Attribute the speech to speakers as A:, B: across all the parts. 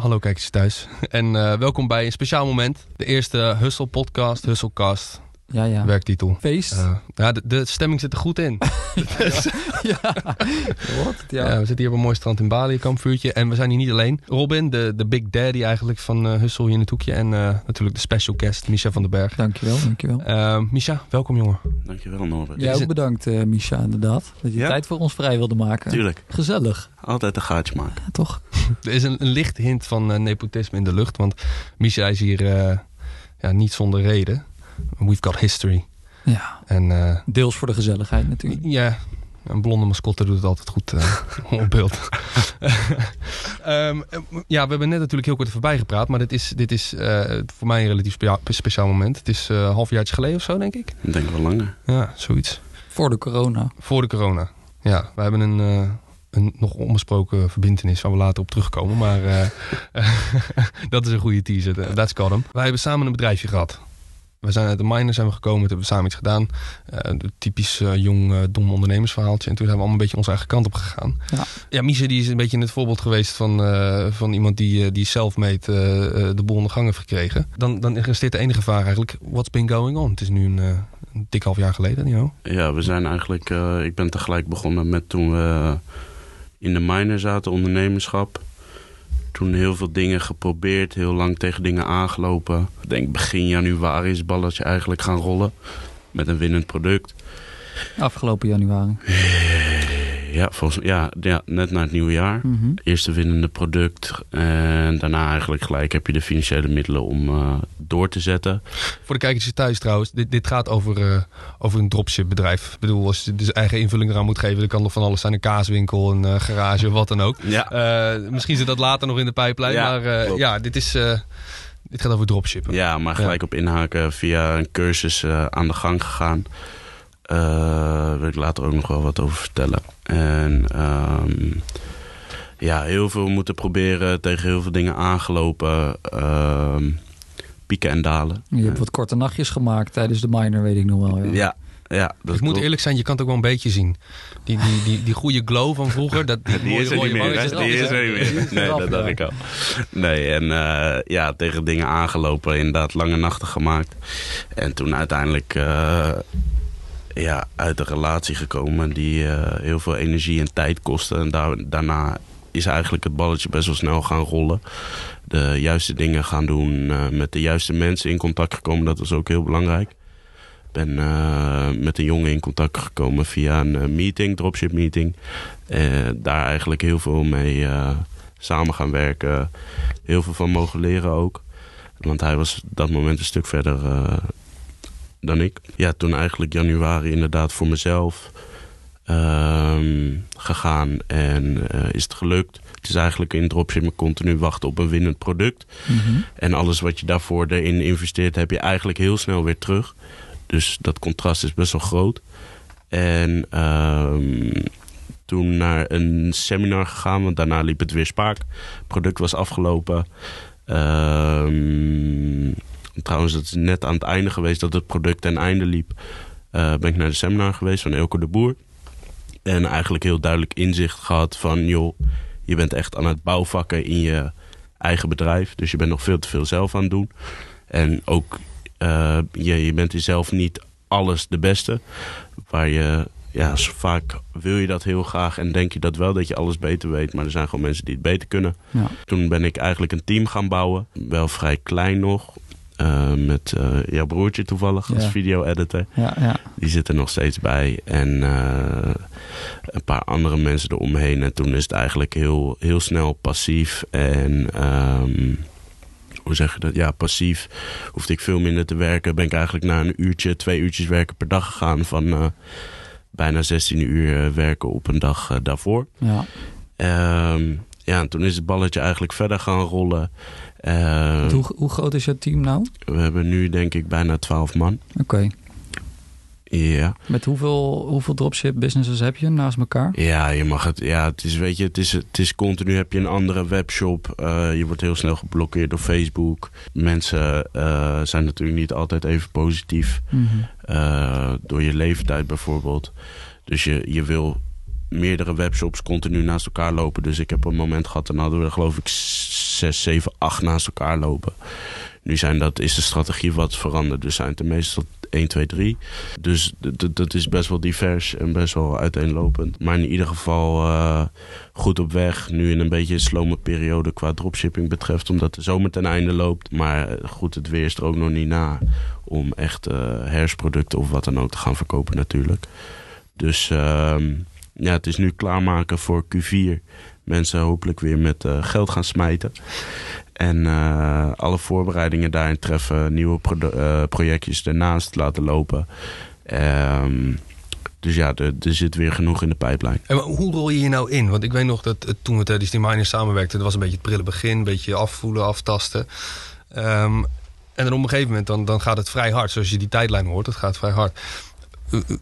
A: Hallo kijkers thuis en uh, welkom bij een speciaal moment. De eerste Hustle podcast, Hustlecast,
B: ja, ja.
A: werktitel.
B: Feest.
A: Uh, ja, de, de, stemming zit er goed in.
B: ja, ja.
A: ja. we zitten hier op een mooi strand in Bali, kampvuurtje. En we zijn hier niet alleen. Robin, de, de big daddy eigenlijk van uh, Hustle hier in het hoekje. En natuurlijk de special guest, Micha van den Berg.
B: Dankjewel, dankjewel.
A: Misha, welkom jongen.
C: Dankjewel Norbert.
B: Jij ook bedankt Misha, inderdaad. Dat je tijd voor ons vrij wilde maken.
C: Tuurlijk.
B: Gezellig.
C: Altijd een gaatje maken.
B: toch?
A: er is een, een licht hint van nepotisme in de lucht. Want Misha is hier ja, niet zonder reden. We've got history.
B: Ja.
A: En, uh,
B: Deels voor de gezelligheid natuurlijk.
A: Ja, een blonde mascotte doet het altijd goed uh, op beeld. um, ja, we hebben net natuurlijk heel kort voorbij gepraat. Maar dit is, dit is uh, voor mij een relatief speciaal moment. Het is uh, halfjaartje geleden of zo, denk ik.
C: Ik denk wel langer.
A: Ja, zoiets.
B: Voor de corona.
A: Voor de corona. Ja, we hebben een, een nog onbesproken verbindenis waar we later op terugkomen. Maar dat is een goede teaser. That's got hem. Wij hebben samen een bedrijfje gehad. We zijn uit de miner zijn we gekomen, toen hebben we samen iets gedaan. Uh, typisch uh, jong, uh, dom ondernemersverhaaltje. En toen zijn we allemaal een beetje onze eigen kant op gegaan.
B: Ja,
A: ja die is een beetje het voorbeeld geweest van, van iemand die, die zelf meet de boel onder gang heeft gekregen. Dan, dan resteert de enige vraag eigenlijk, what's been going on? Het is nu een, een dik half jaar geleden, niet
C: Ja, we zijn eigenlijk, ik ben tegelijk begonnen met toen we in de miner zaten, ondernemerschap toen heel veel dingen geprobeerd, heel lang tegen dingen aangelopen. Ik denk begin januari is het balletje eigenlijk gaan rollen met een winnend product.
B: Afgelopen januari.
C: Ja, volgens, ja, ja net na het nieuwe jaar.
B: Mm -hmm.
C: Eerste winnende product. En daarna eigenlijk gelijk heb je de financiële middelen om uh, door te zetten.
A: Voor de kijkers thuis trouwens, dit, dit gaat over, uh, over een dropship bedrijf. Ik bedoel, als je dus eigen invulling eraan moet geven, dan kan er van alles zijn. Een kaaswinkel, een uh, garage, wat dan ook.
C: Ja.
A: misschien zit dat later nog in de pijplijn.
C: Ja,
A: maar ja, dit is... dit gaat over dropshippen.
C: Ja, maar gelijk ja. op inhaken via een cursus aan de gang gegaan. Daar wil ik later ook nog wel wat over vertellen. En um, ja, heel veel moeten proberen, tegen heel veel dingen aangelopen. Um, pieken en dalen.
B: Je hebt wat korte nachtjes gemaakt tijdens de minor, weet ik nog wel.
C: Ja, ja. ja
A: ik moet eerlijk zijn, je kan het ook wel een beetje zien. Die, die, die, die goede glow van vroeger. Dat,
C: die, die is er niet meer. Is die is er niet meer. Nee, dat dacht ik al. Nee, en uh, ja, tegen dingen aangelopen. Inderdaad, lange nachten gemaakt. En toen uiteindelijk... Uh, ja, uit een relatie gekomen die uh, heel veel energie en tijd kostte. En daar, daarna is eigenlijk het balletje best wel snel gaan rollen. De juiste dingen gaan doen, uh, met de juiste mensen in contact gekomen. Dat was ook heel belangrijk. Ik ben uh, met een jongen in contact gekomen via een meeting, dropship meeting. daar eigenlijk heel veel mee samen gaan werken. Heel veel van mogen leren ook. Want hij was op dat moment een stuk verder dan ik. Ja, toen eigenlijk januari inderdaad voor mezelf um, gegaan en uh, is het gelukt. Het is eigenlijk in dropshipping continu wachten op een winnend product.
B: Mm -hmm.
C: En alles wat je daarvoor erin investeert heb je eigenlijk heel snel weer terug. Dus dat contrast is best wel groot. En um, toen naar een seminar gegaan, want daarna liep het weer spaak. Het product was afgelopen. Um, Trouwens, dat is net aan het einde geweest dat het product ten einde liep. Uh, ben ik naar de seminar geweest van Elke de Boer. En eigenlijk heel duidelijk inzicht gehad van... joh, je bent echt aan het bouwvakken in je eigen bedrijf. Dus je bent nog veel te veel zelf aan het doen. En ook, uh, je, je bent jezelf niet alles de beste. Waar je, ja, vaak wil je dat heel graag en denk je dat wel dat je alles beter weet. Maar er zijn gewoon mensen die het beter kunnen.
B: Ja.
C: Toen ben ik eigenlijk een team gaan bouwen. Wel vrij klein nog. Uh, met uh, jouw broertje toevallig als
B: Ja.
C: video-editor.
B: Ja, ja.
C: Die zit er nog steeds bij. En uh, een paar andere mensen eromheen. En toen is het eigenlijk heel, heel snel passief. En um, hoe zeg je dat? Ja, passief. Hoefde ik veel minder te werken. Ben ik eigenlijk na een uurtje, twee uurtjes werken per dag gegaan. Van bijna 16 uur werken op een dag daarvoor.
B: ja.
C: Um, ja, en toen is het balletje eigenlijk verder gaan rollen. Uh,
B: Hoe, hoe groot is jouw team nou?
C: we hebben nu denk ik bijna 12 man.
B: Oké.
C: Ja.
B: Met hoeveel, hoeveel dropship businesses heb je naast elkaar?
C: Ja, je mag het. Ja, het is, weet je, het is, het is continu heb je een andere webshop. Uh, je wordt heel snel geblokkeerd door Facebook. Mensen uh, zijn natuurlijk niet altijd even positief.
B: Mm -hmm.
C: uh, door je leeftijd bijvoorbeeld. Dus je, je wil meerdere webshops continu naast elkaar lopen. Dus ik heb een moment gehad en hadden we geloof ik zes, zeven, acht naast elkaar lopen. Nu zijn dat, is de strategie wat veranderd. Dus zijn er meestal 1, 2, 3. Dus dat is best wel divers en best wel uiteenlopend. Maar in ieder geval uh, goed op weg. Nu in een beetje een slome periode qua dropshipping betreft. Omdat de zomer ten einde loopt. Maar eh, goed, het weer is er ook nog niet na. Om echt uh, herfstproducten of wat dan ook te gaan verkopen natuurlijk. Dus uh, ja, het is nu klaarmaken voor Q4. Mensen hopelijk weer met uh, geld gaan smijten. En uh, alle voorbereidingen daarin treffen, nieuwe uh, projectjes ernaast laten lopen. Um, dus ja, er, er, zit weer genoeg in de pijplijn.
A: En hoe rol je hier nou in? Want ik weet nog dat toen we tijdens die miners samenwerkten, dat was een beetje het prille begin, een beetje afvoelen, aftasten. Um, en dan op een gegeven moment dan, dan gaat het vrij hard. Zoals je die tijdlijn hoort, het gaat vrij hard.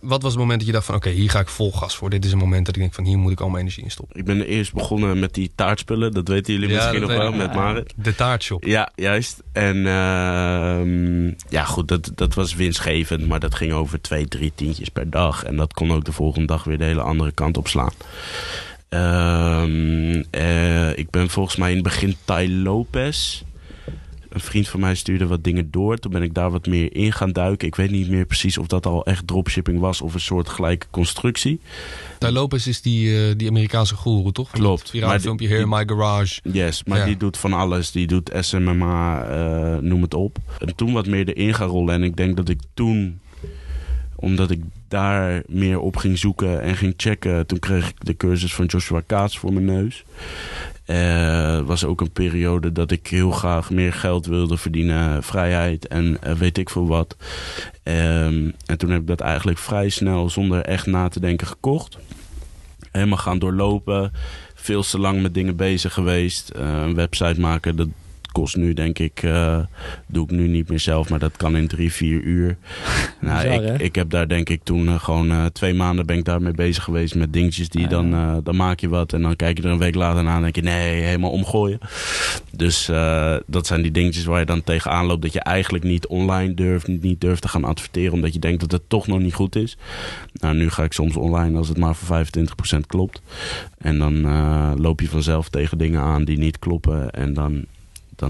A: Wat was het moment dat je dacht van oké, hier ga ik vol gas voor. Dit is een moment dat ik denk van hier moet ik al mijn energie in stoppen.
C: Ik ben eerst begonnen met die taartspullen. Dat weten jullie misschien nog wel, met Marit.
A: De taartshop.
C: Ja, juist. En uh, ja goed, dat, dat was winstgevend. Maar dat ging over twee, drie tientjes per dag. En dat kon ook de volgende dag weer de hele andere kant op slaan. Uh, uh, ik ben volgens mij in het begin Tai Lopez een vriend van mij stuurde wat dingen door. Toen ben ik daar wat meer in gaan duiken. Ik weet niet meer precies of dat al echt dropshipping was of een soort gelijke constructie.
A: Daar Lopez is die, uh, die Amerikaanse goeroe, toch?
C: Klopt.
A: Viraal filmpje Here in My Garage.
C: Yes, maar die doet van alles. Die doet SMMA, uh, eh, noem het op. En toen wat meer erin gaan rollen. En ik denk dat ik toen, omdat ik daar meer op ging zoeken en ging checken. Toen kreeg ik de cursus van Joshua Kaats voor mijn neus. Uh, was ook een periode dat ik heel graag meer geld wilde verdienen, vrijheid en uh, weet ik veel wat. Um, en toen heb ik dat eigenlijk vrij snel, zonder echt na te denken, gekocht. Helemaal gaan doorlopen. Veel te lang met dingen bezig geweest. Uh, een website maken, dat kost nu denk ik, uh, doe ik nu niet meer zelf, maar dat kan in drie, vier uur. nou, ik, ik, heb daar denk ik toen uh, gewoon uh, twee maanden ben ik daarmee bezig geweest met dingetjes die ah, dan, dan maak je wat en dan kijk je er een week later naar en denk je nee, helemaal omgooien. Dus dat zijn die dingetjes waar je dan tegenaan loopt dat je eigenlijk niet online durft, niet durft te gaan adverteren omdat je denkt dat het toch nog niet goed is. Nou, nu ga ik soms online als het maar voor 25% klopt. En dan loop je vanzelf tegen dingen aan die niet kloppen en dan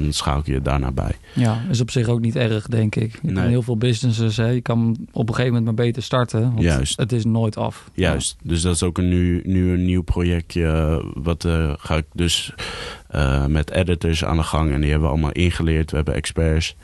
C: dan schakel je daarna bij.
B: Ja, is op zich ook niet erg, denk ik. Je nee. heel veel businesses, hè, je kan op een gegeven moment maar beter starten. Want Juist. Het is nooit af.
C: Juist. Dus dat is ook een nu, nu een nieuw projectje. Wat uh, ga ik dus uh, met editors aan de gang. En die hebben we allemaal ingeleerd. We hebben experts.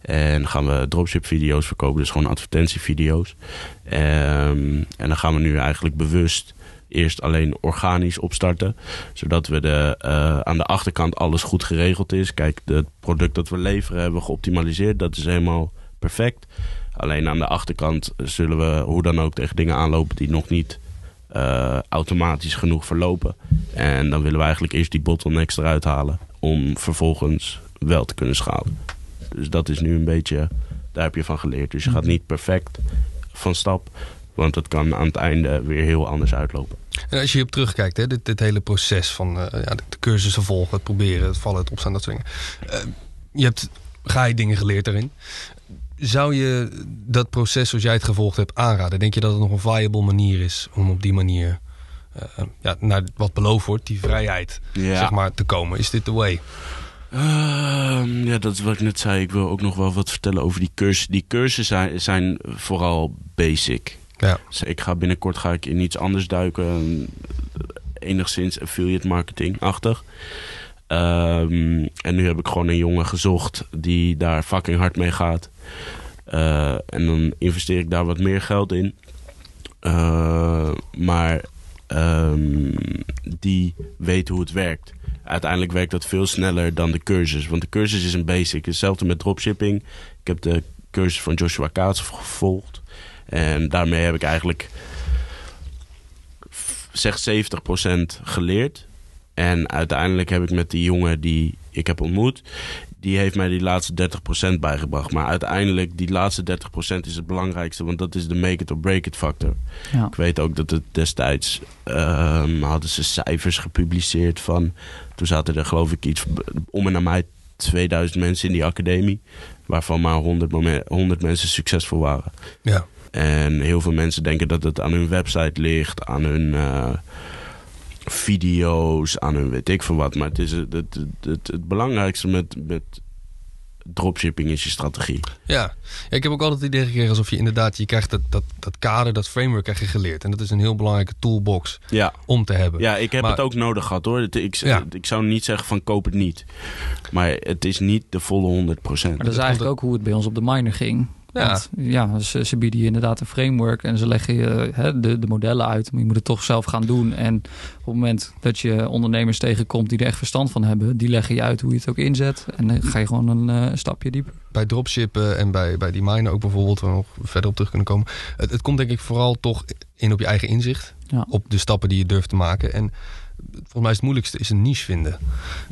C: En gaan we dropship video's verkopen. Dus gewoon advertentievideo's. Um, en dan gaan we nu eigenlijk bewust eerst alleen organisch opstarten. Zodat we de, uh, aan de achterkant alles goed geregeld is. Kijk, het product dat we leveren hebben we geoptimaliseerd. Dat is helemaal perfect. Alleen aan de achterkant zullen we hoe dan ook tegen dingen aanlopen die nog niet uh, automatisch genoeg verlopen. En dan willen we eigenlijk eerst die bottlenecks eruit halen. Om vervolgens wel te kunnen schalen. Dus dat is nu een beetje, daar heb je van geleerd. Dus je gaat niet perfect van stap. Want het kan aan het einde weer heel anders uitlopen.
A: En als je hierop terugkijkt, hè, dit, dit hele proces van uh, ja, de cursussen volgen, het proberen, het vallen, het opstaan, dat soort dingen. Uh, je hebt je dingen geleerd daarin. Zou je dat proces zoals jij het gevolgd hebt aanraden? Denk je dat het nog een viable manier is om op die manier uh, ja, naar wat beloofd wordt, die vrijheid, ja. zeg maar, te komen? Is dit de way?
C: Uh, ja, dat is wat ik net zei. Ik wil ook nog wel wat vertellen over die cursussen. Die cursussen zijn, zijn vooral basic. Ja. Dus ik ga binnenkort ga ik in iets anders duiken. Enigszins affiliate marketing-achtig. Um, en nu heb ik gewoon een jongen gezocht die daar fucking hard mee gaat. Uh, en dan investeer ik daar wat meer geld in. Uh, maar um, die weet hoe het werkt. Uiteindelijk werkt dat veel sneller dan de cursus. Want de cursus is een basic. Hetzelfde met dropshipping. Ik heb de cursus van Joshua Kaats gevolgd. En daarmee heb ik eigenlijk zeg 70% geleerd. En uiteindelijk heb ik met die jongen die ik heb ontmoet, die heeft mij die laatste 30% bijgebracht. Maar uiteindelijk, die laatste 30% is het belangrijkste, want dat is de make it or break it factor. Ja. Ik weet ook dat het destijds um, hadden ze cijfers gepubliceerd van. Toen zaten er geloof ik iets om en naar mij 2000 mensen in die academie, waarvan maar 100, 100 mensen succesvol waren. Ja. En heel veel mensen denken dat het aan hun website ligt, aan hun, uh, video's, aan hun weet ik veel wat. Maar het, is het, het, het, het belangrijkste met, met dropshipping is je strategie.
A: Ja. ja, ik heb ook altijd het idee gekregen alsof je inderdaad, je krijgt dat, dat, dat kader, dat framework krijg je geleerd. En dat is een heel belangrijke toolbox ja. om te hebben.
C: Ja, ik heb het ook nodig gehad hoor. Ik, ik zou niet zeggen van koop het niet. Maar het is niet de volle 100%. Maar
B: dat is eigenlijk ook hoe het bij ons op de miner ging. Ja, ja ze, ze, bieden je inderdaad een framework en ze leggen je hè, de, de modellen uit. Maar je moet het toch zelf gaan doen. En op het moment dat je ondernemers tegenkomt die er echt verstand van hebben, die leggen je uit hoe je het ook inzet. En dan ga je gewoon een uh, stapje dieper.
A: Bij dropshippen en bij, bij die miner ook bijvoorbeeld, waar we nog verder op terug kunnen komen. Het, het komt denk ik vooral toch in op je eigen inzicht. Ja. Op de stappen die je durft te maken. En volgens mij is het moeilijkste is een niche vinden.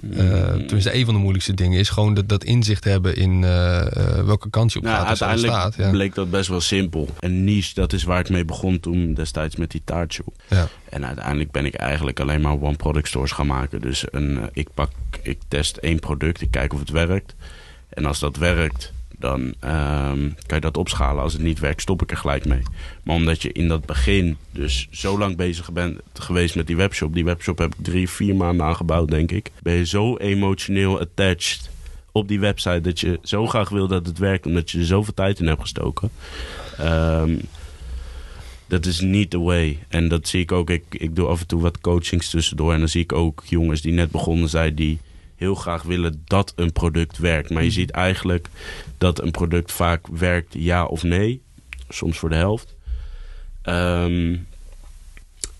A: Uh, tenminste, een van de moeilijkste dingen is gewoon dat, dat inzicht hebben in uh, welke kant je op nou, gaat.
C: Uiteindelijk
A: staat,
C: ja. bleek dat best wel simpel. Een niche, dat is waar ik mee begon toen destijds met die taartshop. Ja. En uiteindelijk ben ik eigenlijk alleen maar one product stores gaan maken. Dus een, ik pak, ik test één product, ik kijk of het werkt. En als dat werkt, dan um, kan je dat opschalen. Als het niet werkt, stop ik er gelijk mee. Maar omdat je in dat begin dus zo lang bezig bent geweest met die webshop. Die webshop heb ik drie, vier maanden aangebouwd, denk ik. Ben je zo emotioneel attached op die website dat je zo graag wil dat het werkt. Omdat je er zoveel tijd in hebt gestoken. Um, dat is niet the way. En dat zie ik ook. Ik, ik doe af en toe wat coachings tussendoor. En dan zie ik ook jongens die net begonnen zijn... die heel graag willen dat een product werkt. Maar je mhm. ziet eigenlijk dat een product vaak werkt ja of nee. Soms voor de helft. Ehm,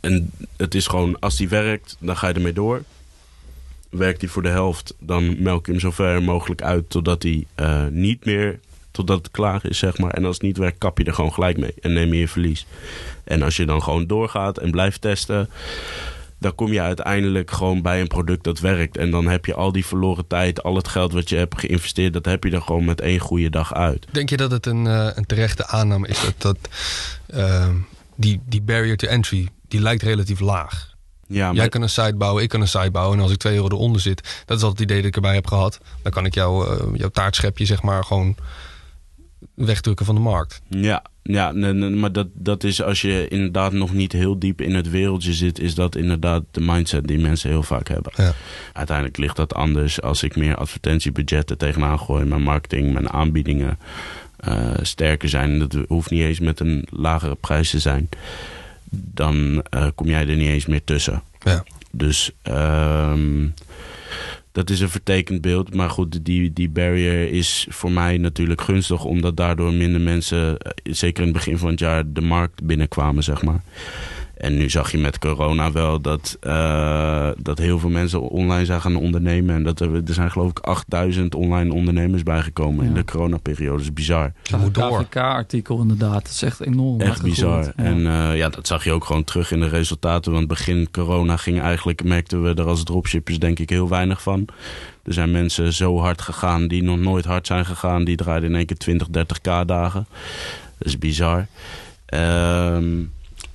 C: en het is gewoon, als die werkt, dan ga je ermee door. Werkt die voor de helft, dan melk je hem zo ver mogelijk uit totdat hij uh, niet meer, totdat het klaar is, zeg maar. En als het niet werkt, kap je er gewoon gelijk mee en neem je je verlies. En als je dan gewoon doorgaat en blijft testen, dan kom je uiteindelijk gewoon bij een product dat werkt. En dan heb je al die verloren tijd, al het geld wat je hebt geïnvesteerd, dat heb je er gewoon met één goede dag uit.
A: Denk je dat het een, uh, een terechte aanname is dat, dat uh, die, die barrier to entry, die lijkt relatief laag? Ja, maar... Jij kan een site bouwen, ik kan een site bouwen. En als ik twee euro eronder zit, dat is altijd het idee dat ik erbij heb gehad. Dan kan ik jou, uh, jouw taartschepje zeg maar gewoon wegdrukken van de markt.
C: Ja, ja maar dat, dat is als je inderdaad nog niet heel diep in het wereldje zit, is dat inderdaad de mindset die mensen heel vaak hebben. Ja. Uiteindelijk ligt dat anders als ik meer advertentiebudgetten tegenaan gooi, mijn marketing, mijn aanbiedingen uh, sterker zijn. Dat hoeft niet eens met een lagere prijs te zijn. Dan uh, kom jij er niet eens meer tussen. Ja. Dus um, dat is een vertekend beeld. Maar goed, die, die barrier is voor mij natuurlijk gunstig. Omdat daardoor minder mensen, eh, zeker in het begin van het jaar, de markt binnenkwamen, zeg maar. En nu zag je met corona wel dat, uh, dat heel veel mensen online zijn gaan ondernemen. En dat er, er zijn geloof ik 8000 online ondernemers bijgekomen in de coronaperiode. Dat is bizar.
B: Moet door. KVK-artikel inderdaad. Dat is echt enorm.
C: Echt bizar. Ja. En uh, ja, dat zag je ook gewoon terug in de resultaten. Want begin corona ging eigenlijk, merkten we er als dropshippers denk ik heel weinig van. Er zijn mensen zo hard gegaan die nog nooit hard zijn gegaan. Die draaiden in één keer 20, 30k dagen. Dat is bizar. Ehm...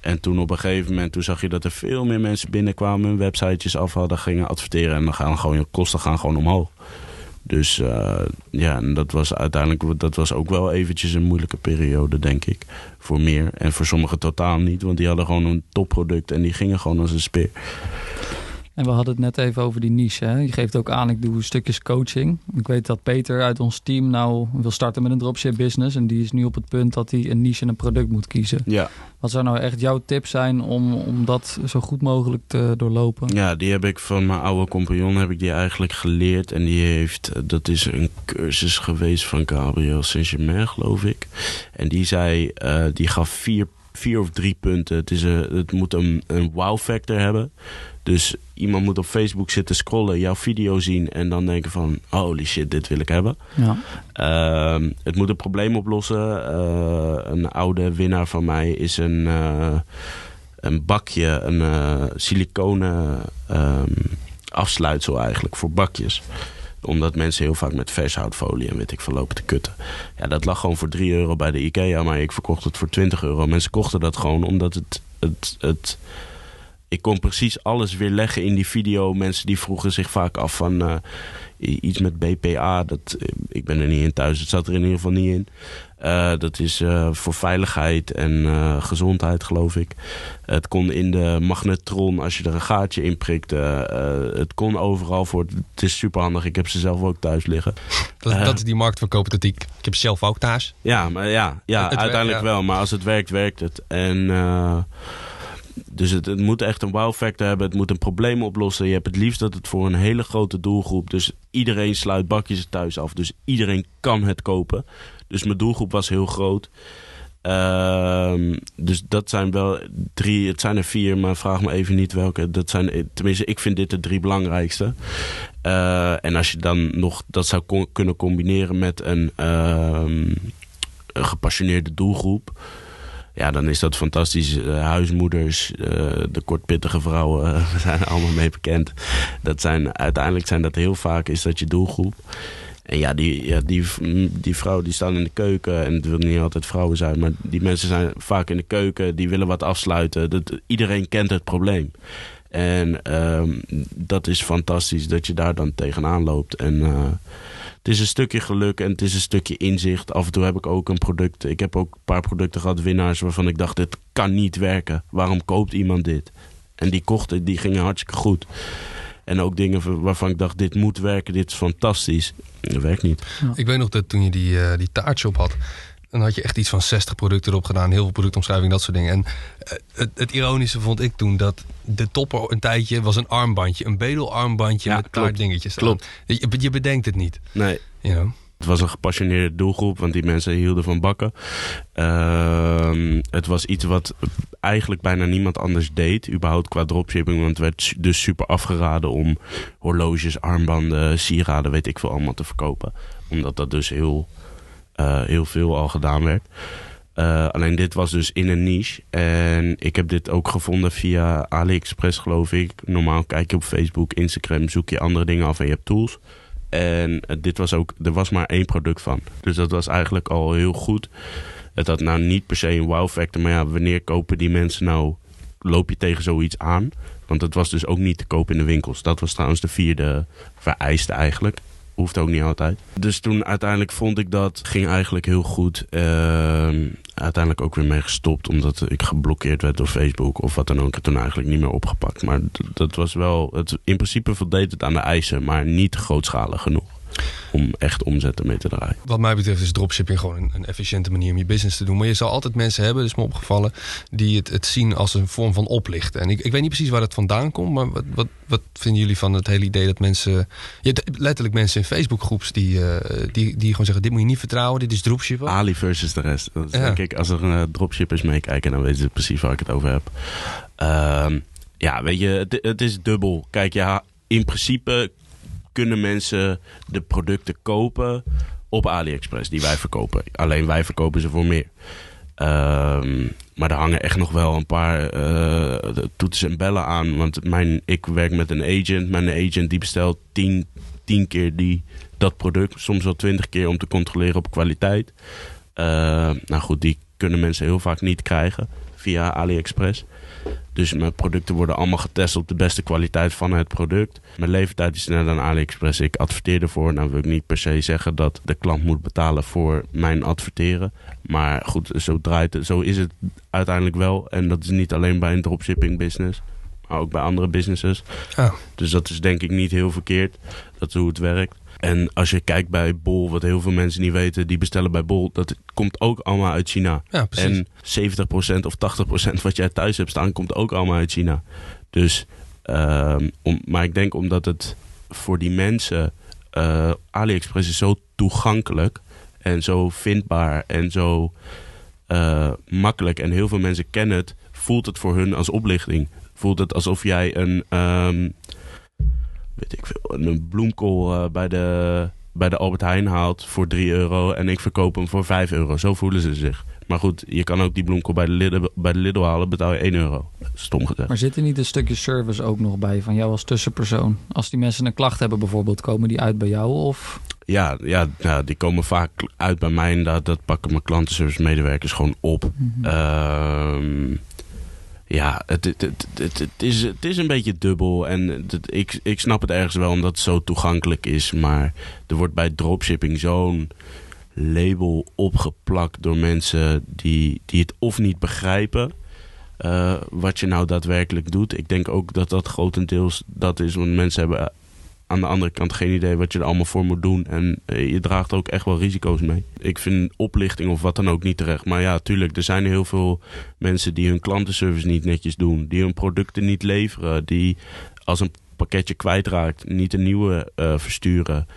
C: En toen op een gegeven moment, toen zag je dat er veel meer mensen binnenkwamen, hun websitejes af hadden, gingen adverteren en dan gaan gewoon je kosten gaan gewoon omhoog. Dus uh, ja, en dat was uiteindelijk dat was ook wel eventjes een moeilijke periode, denk ik. Voor meer. En voor sommigen totaal niet, want die hadden gewoon een topproduct en die gingen gewoon als een speer.
B: En we hadden het net even over die niche. Hè? Je geeft ook aan, ik doe stukjes coaching. Ik weet dat Peter uit ons team nou wil starten met een dropship business. En die is nu op het punt dat hij een niche en een product moet kiezen. Ja. Wat zou nou echt jouw tip zijn om, om dat zo goed mogelijk te doorlopen?
C: Ja, die heb ik van mijn oude compagnon heb ik die eigenlijk geleerd. En die heeft, dat is een cursus geweest van Gabriel Saint-Germain, geloof ik. En die zei, uh, die gaf vier vier of drie punten. Het, is een, het moet een, een wow factor hebben. Dus iemand moet op Facebook zitten scrollen, jouw video zien en dan denken van holy shit, dit wil ik hebben. Ja. Uh, het moet een probleem oplossen. Uh, een oude winnaar van mij is een, uh, een bakje, een siliconen um, afsluitsel eigenlijk voor bakjes omdat mensen heel vaak met vershoutfolie en weet ik veel lopen te kutten. Ja, dat lag gewoon voor 3 euro bij de IKEA, maar ik verkocht het voor 20 euro. Mensen kochten dat gewoon omdat het, het, het ik kon precies alles weer leggen in die video. Mensen die vroegen zich vaak af van uh, iets met BPA. Dat, ik ben er niet in thuis, het zat er in ieder geval niet in. Dat is voor veiligheid en gezondheid, geloof ik. Het kon in de magnetron als je er een gaatje in prikt. het kon overal voor. Het is super handig. Ik heb ze zelf ook thuis liggen.
A: Dat, dat is die marktverkoop dat ik. Ik heb zelf ook thuis.
C: Ja, maar ja, ja uiteindelijk wel. Maar als het werkt, werkt het. En dus het, het, moet echt een wow factor hebben. Het moet een probleem oplossen. Je hebt het liefst dat het voor een hele grote doelgroep. Dus iedereen sluit bakjes thuis af. Dus iedereen kan het kopen. Dus mijn doelgroep was heel groot. Ehm, dus dat zijn wel drie. Het zijn er vier, maar vraag me even niet welke. Dat zijn, tenminste, ik vind dit de drie belangrijkste. Uh, en als je dan nog dat zou kunnen combineren met een, uh, een gepassioneerde doelgroep ja, dan is dat fantastisch. Uh, huismoeders, uh, de kortpittige vrouwen, we zijn er allemaal mee bekend. Dat zijn, uiteindelijk zijn dat heel vaak is dat je doelgroep. En ja, die, ja die, die vrouwen die staan in de keuken. En het wil niet altijd vrouwen zijn, maar die mensen zijn vaak in de keuken. Die willen wat afsluiten. Dat, iedereen kent het probleem. En ehm, dat is fantastisch dat je daar dan tegenaan loopt. En het is een stukje geluk en het is een stukje inzicht. Af en toe heb ik ook een product. Ik heb ook een paar producten gehad, winnaars, waarvan ik dacht: dit kan niet werken. Waarom koopt iemand dit? En die kochten, die gingen hartstikke goed. En ook dingen waarvan ik dacht: dit moet werken, dit is fantastisch. Dat werkt niet.
A: Ik weet nog dat toen je die, uh, die taartshop had dan had je echt iets van 60 producten erop gedaan. Heel veel productomschrijving, dat soort dingen. En eh, het, het, ironische vond ik toen dat de topper een tijdje was een armbandje. Een bedelarmbandje met klopt. dingetjes.
C: Klopt.
A: Je, je, bedenkt het niet.
C: Nee. You Het was een gepassioneerde doelgroep, want die mensen hielden van bakken. Ehm, het was iets wat eigenlijk bijna niemand anders deed, überhaupt qua dropshipping. Want het werd dus super afgeraden om horloges, armbanden, sieraden, weet ik veel allemaal te verkopen. Omdat dat dus heel heel veel al gedaan werd. Uh, alleen dit was dus in een niche. En ik heb dit ook gevonden via AliExpress, geloof ik. Normaal kijk je op Facebook, Instagram, zoek je andere dingen af en je hebt tools. En uh, dit was ook, er was maar één product van. Dus dat was eigenlijk al heel goed. Het had nou niet per se een wow factor. Maar ja, wanneer kopen die mensen nou, loop je tegen zoiets aan? Want het was dus ook niet te koop in de winkels. Dat was trouwens de vierde vereiste eigenlijk hoeft ook niet altijd. Dus toen uiteindelijk vond ik dat ging eigenlijk heel goed. Uh, uiteindelijk ook weer mee gestopt omdat ik geblokkeerd werd door Facebook of wat dan ook. Ik toen eigenlijk niet meer opgepakt. Maar dat was wel, het, in principe voldeed het aan de eisen, maar niet grootschalig genoeg om echt omzetten mee te draaien.
A: Wat mij betreft is dropshipping gewoon een, een, efficiënte manier om je business te doen. Maar je zal altijd mensen hebben, dus me opgevallen, die het, het zien als een vorm van oplichten. En ik, ik weet niet precies waar dat vandaan komt, maar wat, wat, wat vinden jullie van het hele idee dat mensen. Je hebt letterlijk mensen in Facebookgroeps die, uh, die, die gewoon zeggen: dit moet je niet vertrouwen, dit is dropshippen.
C: Ali versus de rest. Dat ja. denk ik, als er uh, dropshippers meekijken, dan weten ze precies waar ik het over heb. Uh, ja, weet je, het, het is dubbel. Kijk, ja, in principe kunnen mensen de producten kopen op AliExpress die wij verkopen. Alleen wij verkopen ze voor meer. Um, maar er hangen echt nog wel een paar uh, toetsen en bellen aan. Want mijn, ik werk met een agent. Mijn agent die bestelt tien, tien keer die, dat product. Soms wel twintig keer om te controleren op kwaliteit. Uh, nou goed, die kunnen mensen heel vaak niet krijgen via AliExpress. Dus mijn producten worden allemaal getest op de beste kwaliteit van het product. Mijn leeftijd is sneller dan AliExpress. Ik adverteer ervoor. Nou wil ik niet per se zeggen dat de klant moet betalen voor mijn adverteren. Maar goed, zo, draait het, zo is het uiteindelijk wel. En dat is niet alleen bij een dropshipping business. Maar ook bij andere businesses. Oh. Dus dat is denk ik niet heel verkeerd. Dat is hoe het werkt. En als je kijkt bij Bol, wat heel veel mensen niet weten, die bestellen bij Bol, dat komt ook allemaal uit China.
A: Ja, precies.
C: En 70% of 80% wat jij thuis hebt staan, komt ook allemaal uit China. Dus, om, maar ik denk omdat het voor die mensen, uh, AliExpress is zo toegankelijk en zo vindbaar en zo uh, makkelijk. En heel veel mensen kennen het, voelt het voor hun als oplichting. Voelt het alsof jij een. Um, weet ik veel, een bloemkool uh, bij, de, bij de Albert Heijn haalt voor 3 euro en ik verkoop hem voor 5 euro. Zo voelen ze zich. Maar goed, je kan ook die bloemkool bij de Lidl, bij de Lidl halen, betaal je 1 euro. Stom gezegd.
B: Maar zit er niet een stukje service ook nog bij van jou als tussenpersoon? Als die mensen een klacht hebben bijvoorbeeld, komen die uit bij jou of...
C: Ja, ja, ja die komen vaak uit bij mij inderdaad. Dat pakken mijn klantenservice medewerkers gewoon op. Mm -hmm ja, het, het, het, is, het is een beetje dubbel. En ik, ik snap het ergens wel omdat het zo toegankelijk is. Maar er wordt bij dropshipping zo'n label opgeplakt door mensen die, die het of niet begrijpen. Uh, wat je nou daadwerkelijk doet. Ik denk ook dat dat grotendeels dat is, want mensen hebben aan de andere kant geen idee wat je er allemaal voor moet doen. En eh, je draagt ook echt wel risico's mee. Ik vind oplichting of wat dan ook niet terecht. Maar ja, tuurlijk, er zijn heel veel mensen die hun klantenservice niet netjes doen. Die hun producten niet leveren. Die als een pakketje kwijtraakt, niet een nieuwe uh, versturen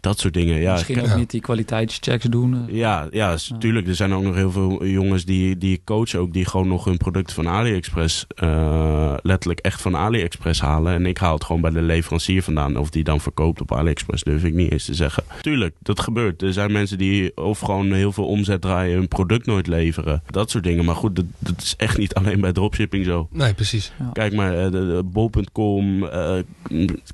C: dat soort dingen. Ja,
B: Misschien ook niet die kwaliteitschecks doen.
C: Eh. Ja, ja, tuurlijk. Er zijn ook nog heel veel jongens die, die coachen ook... die gewoon nog hun producten van AliExpress... Uh, letterlijk echt van AliExpress halen. En ik haal het gewoon bij de leverancier vandaan. Of die dan verkoopt op AliExpress, durf ik niet eens te zeggen. Tuurlijk, dat gebeurt. Er zijn mensen die of gewoon heel veel omzet draaien... hun product nooit leveren. Dat soort dingen. Maar goed, dat, dat is echt niet alleen bij dropshipping zo.
A: Nee, precies.
C: Kijk maar, uh, de, bol.com, uh,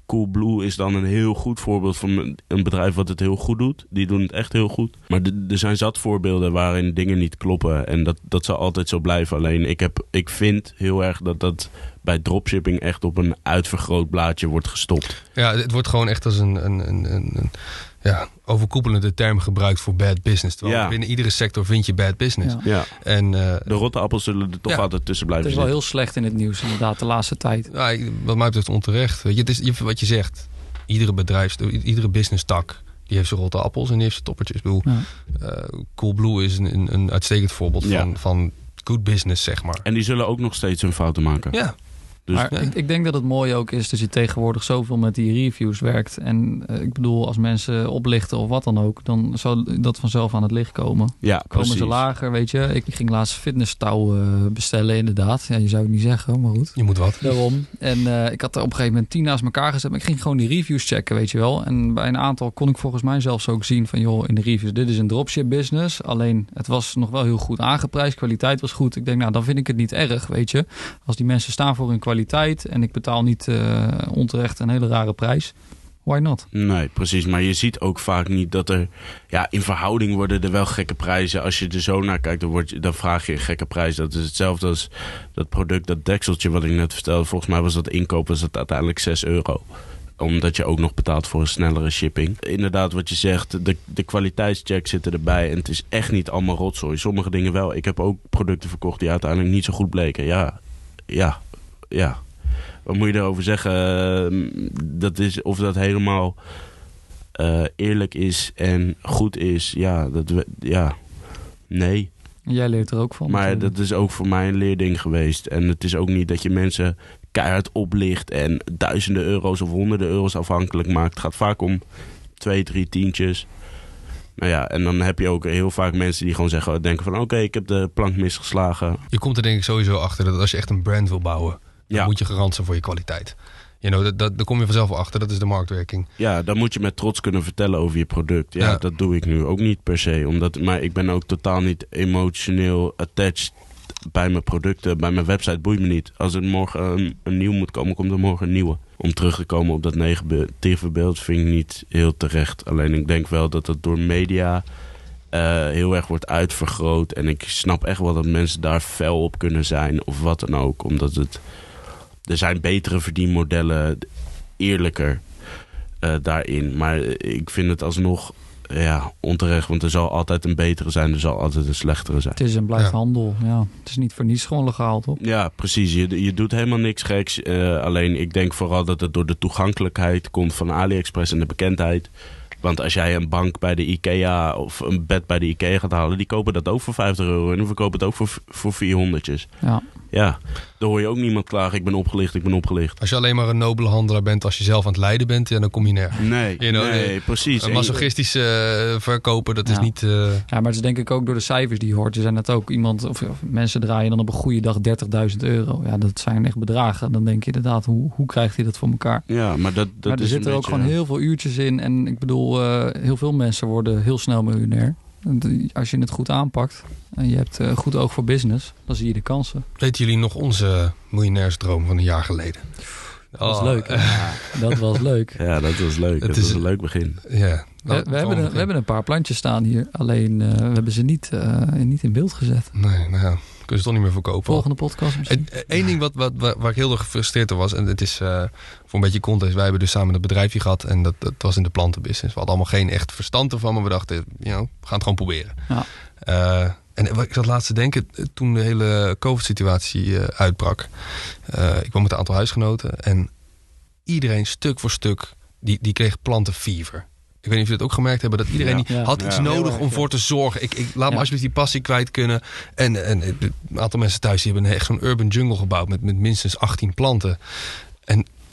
C: Coolblue is dan een heel goed voorbeeld van een bedrijf wat het heel goed doet. Die doen het echt heel goed. Maar er zijn zat voorbeelden waarin dingen niet kloppen. En dat, dat zal altijd zo blijven. Alleen ik, heb, ik vind heel erg dat dat bij dropshipping echt op een uitvergroot blaadje wordt gestopt.
A: Ja, het wordt gewoon echt als een, een, een, een ja, overkoepelende term gebruikt voor bad business. Terwijl ja. binnen iedere sector vind je bad business.
C: Ja. En, uh, de rotte appels zullen er toch altijd tussen blijven
B: Het is wel heel slecht in het nieuws inderdaad de laatste tijd.
A: Ja, wat mij betreft onterecht. Weet je, het is wat je zegt iedere bedrijf, iedere business tak, die heeft zijn rotte appels en die heeft zijn toppertjes. Ik bedoel, ja. uh, Coolblue is een, een, een uitstekend voorbeeld van, van good business, zeg maar.
C: En die zullen ook nog steeds hun fouten maken.
A: Ja,
B: dus, maar ik, ik, denk dat het mooi ook is dat je tegenwoordig zoveel met die reviews werkt. En uh, ik bedoel, als mensen oplichten of wat dan ook, dan zou dat vanzelf aan het licht komen.
C: Ja,
B: komen ze lager, weet je. Ik ging laatst fitnesstouw uh, bestellen, inderdaad. Ja, je zou het niet zeggen, maar goed.
A: Je moet wat.
B: Daarom. En uh, ik had er op een gegeven moment tien naast elkaar gezet. Maar ik ging gewoon die reviews checken, weet je wel. En bij een aantal kon ik volgens mij zelfs ook zien van, joh, in de reviews, dit is een dropship business. Alleen, het was nog wel heel goed aangeprijsd. Kwaliteit was goed. Ik denk, nou, dan vind ik het niet erg, weet je. Als die mensen staan voor hun kwaliteit en ik betaal niet uh, onterecht een hele rare prijs. Why not?
C: Nee, precies. Maar je ziet ook vaak niet dat er... Ja, in verhouding worden er wel gekke prijzen. Als je er zo naar kijkt, dan, word je, dan vraag je een gekke prijs. Dat is hetzelfde als dat product, dat dekseltje wat ik net vertelde. Volgens mij was dat inkoop was dat uiteindelijk 6 euro omdat je ook nog betaalt voor een snellere shipping. Inderdaad, wat je zegt, de, de kwaliteitschecks zitten erbij. En het is echt niet allemaal rotzooi. Sommige dingen wel. Ik heb ook producten verkocht die uiteindelijk niet zo goed bleken. Ja, ja, ja wat moet je erover zeggen? Ehm, dat is, of dat helemaal uh, eerlijk is en goed is. Ja, dat, ja, nee.
B: Jij leert er ook van.
C: Maar dat is ook voor mij een leerding geweest. En het is ook niet dat je mensen keihard oplicht en duizenden euro's of honderden euro's afhankelijk maakt. Het gaat vaak om twee, drie tientjes. Nou ja, en dan heb je ook heel vaak mensen die gewoon zeggen, denken van oké, ik heb de plank misgeslagen.
A: Je komt er denk ik sowieso achter dat als je echt een brand wil bouwen, dan moet je garant zijn voor je kwaliteit. You know, dat, dat, daar kom je vanzelf achter. Dat is de marktwerking.
C: Ja, dan moet je met trots kunnen vertellen over je product. Ja, dat doe ik nu ook niet per se. Omdat, maar ik ben ook totaal niet emotioneel attached bij mijn producten. Bij mijn website boeit me niet. Als er morgen een, een nieuw moet komen, komt er morgen een nieuwe. Om terug te komen op dat negatieve beeld vind ik niet heel terecht. Alleen ik denk wel dat het door media... Uh, heel erg wordt uitvergroot. En ik snap echt wel dat mensen daar fel op kunnen zijn of wat dan ook. Omdat het er zijn betere verdienmodellen, eerlijker uh, daarin. Maar ik vind het alsnog ja, onterecht. Want er zal altijd een betere zijn, er zal altijd een slechtere zijn.
B: Het is en blijft handel. Ja. Het is niet voor niets gewoon legaal, toch?
C: Ja, precies. Je, je doet helemaal niks geks. Uh, alleen ik denk vooral dat het door de toegankelijkheid komt van AliExpress en de bekendheid. Want als jij een bank bij de IKEA of een bed bij de IKEA gaat halen, die kopen dat ook voor 50 euro en die verkopen het ook voor, voor 400.
B: Ja.
C: Ja, dan hoor je ook niemand klagen. Ik ben opgelicht, ik ben opgelicht.
A: Als je alleen maar een nobele handelaar bent als je zelf aan het lijden bent, ja, dan kom je nergens.
C: Nee, you know, nee, precies.
A: Een masochistische uh, verkoper, dat is niet... Uh...
B: Ja, maar het is denk ik ook door de cijfers die je hoort. Er zijn dat ook iemand, of, of mensen draaien dan op een goede dag 30.000 euro. Ja, dat zijn echt bedragen. Dan denk je inderdaad, hoe, hoe krijgt hij dat voor elkaar?
C: Ja, maar dat, dat
B: maar er zitten ook gewoon heel veel uurtjes in. En ik bedoel, uh, heel veel mensen worden heel snel miljonair. Als je het goed aanpakt en je hebt uh, goed oog voor business, dan zie je de kansen.
A: Weten jullie nog onze miljonairsdroom van een jaar geleden?
B: Dat was oh. leuk. dat was leuk.
C: Ja, dat was leuk. Het dat is een leuk begin.
A: Ja,
B: we, we hebben een, we hebben een paar plantjes staan hier. Alleen uh, we hebben ze niet, uh, niet in beeld gezet.
A: Nee, nou ja. Kun je toch niet meer verkopen.
B: Volgende podcast misschien.
A: Eén ding wat, wat, waar ik heel erg gefrustreerd door was, en het is uh, voor een beetje context. Wij hebben dus samen een bedrijfje gehad en dat, dat was in de plantenbusiness. We hadden allemaal geen echt verstand ervan, maar we dachten, you know, we gaan het gewoon proberen. Ja. Uh, en ik zat laatst te denken, toen de hele COVID-situatie uh, uitbrak. ik kwam met een aantal huisgenoten en iedereen stuk voor stuk, die, die kreeg plantenfever. Ik weet niet of jullie het ook gemerkt hebben dat iedereen ja. had iets nodig om voor te zorgen. Ik, ik laat me alsjeblieft die passie kwijt kunnen. En, en een aantal mensen thuis die hebben echt zo'n urban jungle gebouwd met, met minstens 18 planten.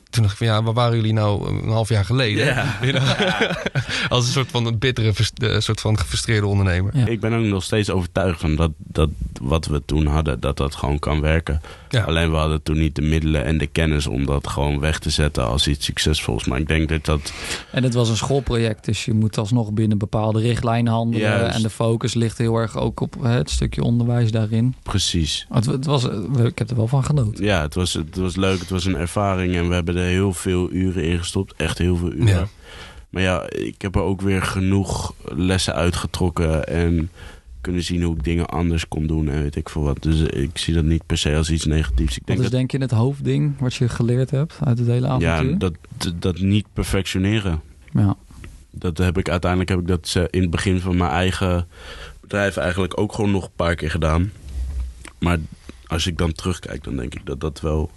A: En toen dacht ik van ja, waar waren jullie nou een half jaar geleden? Ja. Als een soort van een bittere, een soort van gefrustreerde ondernemer.
C: Ik ben ook nog steeds overtuigd van dat, dat wat we toen hadden, dat dat gewoon kan werken. Alleen we hadden toen niet de middelen en de kennis om dat gewoon weg te zetten als iets succesvols. Maar ik denk dat dat...
B: En het was een schoolproject, dus je moet alsnog binnen bepaalde richtlijnen handelen. En de focus ligt heel erg ook op het stukje onderwijs daarin.
C: Precies.
B: Het, het was, ik heb er wel van genoten.
C: Ja, het was, het was leuk, het was een ervaring en we hebben er heel veel uren in gestopt. Echt heel veel uren. Maar ja, ik heb er ook weer genoeg lessen uitgetrokken en kunnen zien hoe ik dingen anders kon doen en weet ik veel wat. Dus ik zie dat niet per se als iets negatiefs. Ik
B: denk wat is denk je het hoofdding wat je geleerd hebt uit het hele avontuur?
C: Ja, dat, dat niet perfectioneren.
B: Ja.
C: Dat heb ik uiteindelijk heb ik dat in het begin van mijn eigen bedrijf eigenlijk ook gewoon nog een paar keer gedaan. Maar als ik dan terugkijk, dan denk ik dat dat wel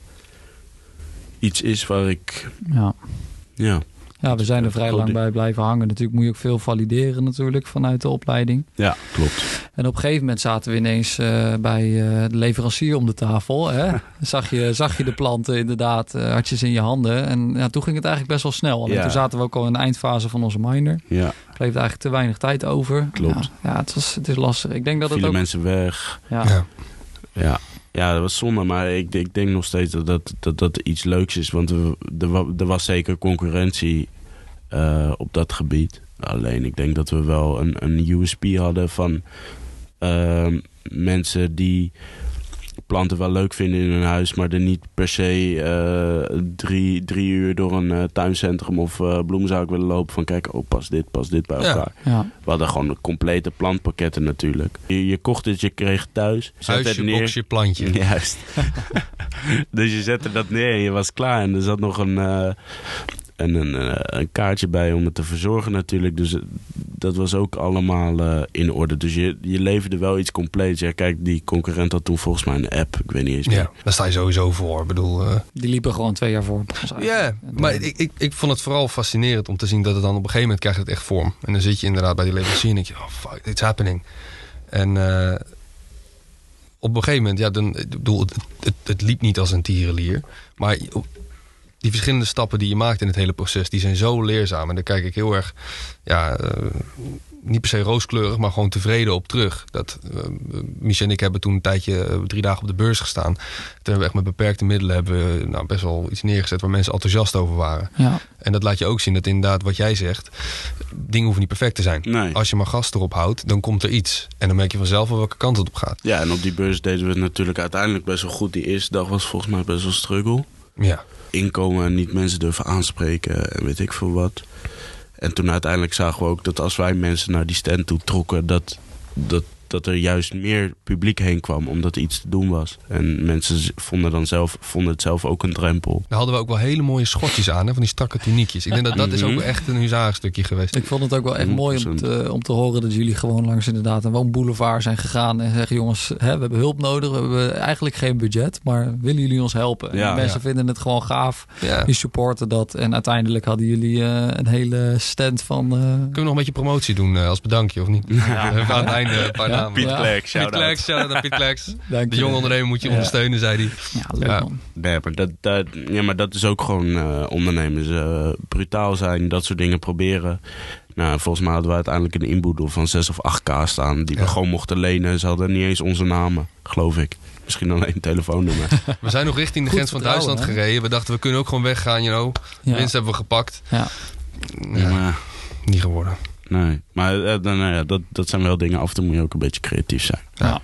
C: iets is waar ik.
B: Ja.
C: Ja.
B: Ja, we zijn er vrij lang bij blijven hangen. Natuurlijk moet je ook veel valideren natuurlijk vanuit de opleiding.
C: Ja, klopt.
B: En op een gegeven moment zaten we ineens uh, bij uh, de leverancier om de tafel. Hè? zag, je, zag je de planten inderdaad uh, hartjes in je handen. En ja, toen ging het eigenlijk best wel snel. En ja. toen zaten we ook al in de eindfase van onze miner.
C: Ja.
B: Er bleef eigenlijk te weinig tijd over.
C: Klopt.
B: Ja, ja het, was, het is lastig. Ik denk dat
C: Vielen
B: het ook...
C: mensen weg.
B: Ja. ja.
C: ja. Ja, dat was zonde, maar ik, ik denk nog steeds dat dat, dat, iets leuks is. Want er, er was zeker concurrentie uh, op dat gebied. Alleen ik denk dat we wel een, een USP hadden van uh, mensen die planten wel leuk vinden in hun huis, maar er niet per se uh, drie, drie uur door een uh, tuincentrum of uh, bloemzaak willen lopen. Van kijk, oh, pas dit, pas dit bij elkaar.
B: Ja. Ja.
C: We hadden gewoon de complete plantpakketten natuurlijk. Je, je kocht het, je kreeg thuis.
A: Huisje, neer. boxje, plantje.
C: Juist. dus je zette dat neer en je was klaar. En er zat nog een, en een, eh, een, kaartje bij om het te verzorgen natuurlijk. Dus eh, dat was ook allemaal uh, in orde. Dus je, je leverde wel iets compleets. Ja, kijk, die concurrent had toen volgens mij een app. Ik weet niet eens meer.
A: Ja, daar sta je sowieso voor. Ik bedoel, uh...
B: Die liepen gewoon twee jaar voor.
A: Ja, maar ik, ik, ik vond het vooral fascinerend om te zien dat het dan op een gegeven moment krijgt het echt vorm. En dan zit je inderdaad bij die leverancier en denk je, oh fuck, it's happening. En uh, op een gegeven moment, ja, dan, ik bedoel, het, het, het liep niet als een tierenlier. Maar die verschillende stappen die je maakt in het hele proces, die zijn zo leerzaam. En daar kijk ik heel erg, ja, uh, niet per se rooskleurig, maar gewoon tevreden op terug. Dat, uh, Michel en ik hebben toen een tijdje uh, drie dagen op de beurs gestaan. Toen hebben we echt met beperkte middelen hebben we, nou, best wel iets neergezet waar mensen enthousiast over waren.
B: Ja.
A: En dat laat je ook zien dat inderdaad wat jij zegt, dingen hoeven niet perfect te zijn.
C: Nee.
A: Als je maar gas erop houdt, dan komt er iets. En dan merk je vanzelf wel welke kant het op gaat.
C: Ja, en op die beurs deden we het natuurlijk uiteindelijk best wel goed. Die eerste dag was volgens mij best wel struggle.
A: Ja
C: inkomen en niet mensen durven aanspreken en weet ik veel wat. En toen uiteindelijk zagen we ook dat als wij mensen naar die stand toe trokken, dat, dat dat er juist meer publiek heen kwam omdat er iets te doen was. En mensen vonden, dan zelf, vonden het zelf ook een drempel.
A: Daar hadden we ook wel hele mooie schotjes aan, hè, van die strakke tuniekjes. Ik denk dat dat is ook mhm. echt een huzarenstukje geweest.
B: Ik vond het ook wel echt mooi om te, om te horen dat jullie gewoon langs inderdaad een woonboulevard zijn gegaan en zeggen jongens, hè, we hebben hulp nodig, we hebben eigenlijk geen budget, maar willen jullie ons helpen?
C: Ja,
B: en mensen vinden het gewoon gaaf, ja. die supporten dat en uiteindelijk hadden jullie uh, een hele stand van... Uh...
A: Kunnen we nog een beetje promotie doen uh, als bedankje of niet? Ja. aan het einde een paar
C: Piet Klerk, shout
A: Piet Klerk, shout-out Piet Klerks. De jonge ondernemer moet je ondersteunen, zei hij.
B: Ja, leuk ja. man.
C: Nee, maar dat, dat, ja, maar dat is ook gewoon uh, ondernemers. Uh, brutaal zijn, dat soort dingen proberen. Nou, volgens mij hadden we uiteindelijk een inboedel van 6 of 8k staan. Die we gewoon mochten lenen. Ze hadden niet eens onze namen, geloof ik. Misschien alleen een telefoonnummer.
A: we zijn nog richting de grens van Duitsland gereden. We dachten, we kunnen ook gewoon weggaan, you know. Ja. Winst hebben we gepakt.
B: Ja.
C: ja maar,
A: niet geworden.
C: Nee, maar uh, nou ja, dat, dat zijn wel dingen. Af en toe moet je ook een beetje creatief zijn.
B: Ja.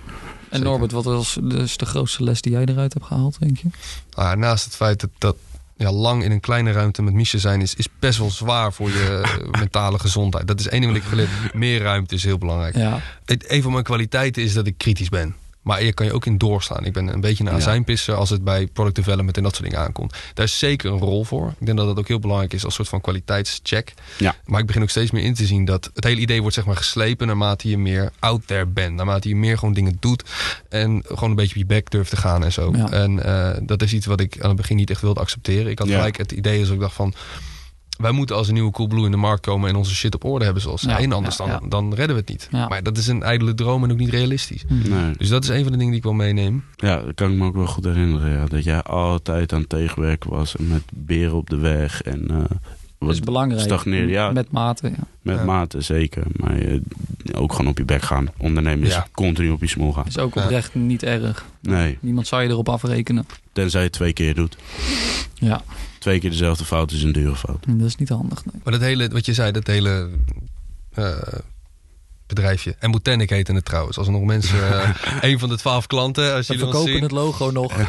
B: En Norbert, wat was dus de grootste les die jij eruit hebt gehaald, denk je?
A: Ah, naast het feit dat, dat ja, lang in een kleine ruimte met Miesje zijn is, is best wel zwaar voor je mentale gezondheid. Dat is één ding wat ik geleerd. Meer ruimte is heel belangrijk.
B: Ja.
A: Een van mijn kwaliteiten is dat ik kritisch ben. Maar je kan je ook in doorslaan. Ik ben een beetje een azijnpisser als het bij product development en dat soort dingen aankomt. Daar is zeker een rol voor. Ik denk dat dat ook heel belangrijk is als soort van kwaliteitscheck.
C: Ja.
A: Maar ik begin ook steeds meer in te zien dat het hele idee wordt zeg maar geslepen naarmate je meer out there bent. Naarmate je meer gewoon dingen doet en gewoon een beetje op je bek durft te gaan en zo.
B: Ja.
A: En uh, dat is iets wat ik aan het begin niet echt wilde accepteren. Ik had
C: Ja.
A: gelijk het idee als ik dacht van wij moeten als een nieuwe Coolblue in de markt komen en onze shit op orde hebben zoals
B: Ja,
A: zij. En anders
B: ja,
A: dan,
B: ja.
A: dan redden we het niet.
B: Ja.
A: Maar dat is een ijdele droom en ook niet realistisch.
C: Nee.
A: Dus dat is een van de dingen die ik wil meenemen.
C: Ja, dat kan ik me ook wel goed herinneren. Ja. Dat jij altijd aan het tegenwerken was en met beren op de weg. En eh,
B: Dat
C: wat
B: is belangrijk.
C: stagneerde, ja.
B: Met mate, ja.
C: met
A: Ja.
C: maten zeker. Maar eh, ook gewoon op je bek gaan. Ondernemen is
A: Ja.
C: continu op je smoel gaan.
B: is ook
A: Ja.
B: oprecht niet erg.
C: Nee,
B: Niemand zou je erop afrekenen.
C: tenzij je het twee keer doet.
B: Ja,
C: Twee keer dezelfde fout is een dure fout.
B: dat is niet handig. Nee.
A: Maar dat hele, wat je zei, dat hele eh, bedrijfje. En Botanic heette het trouwens. Als er nog mensen, eh, een van de twaalf klanten, als
B: We verkopen
A: zien.
B: het logo nog.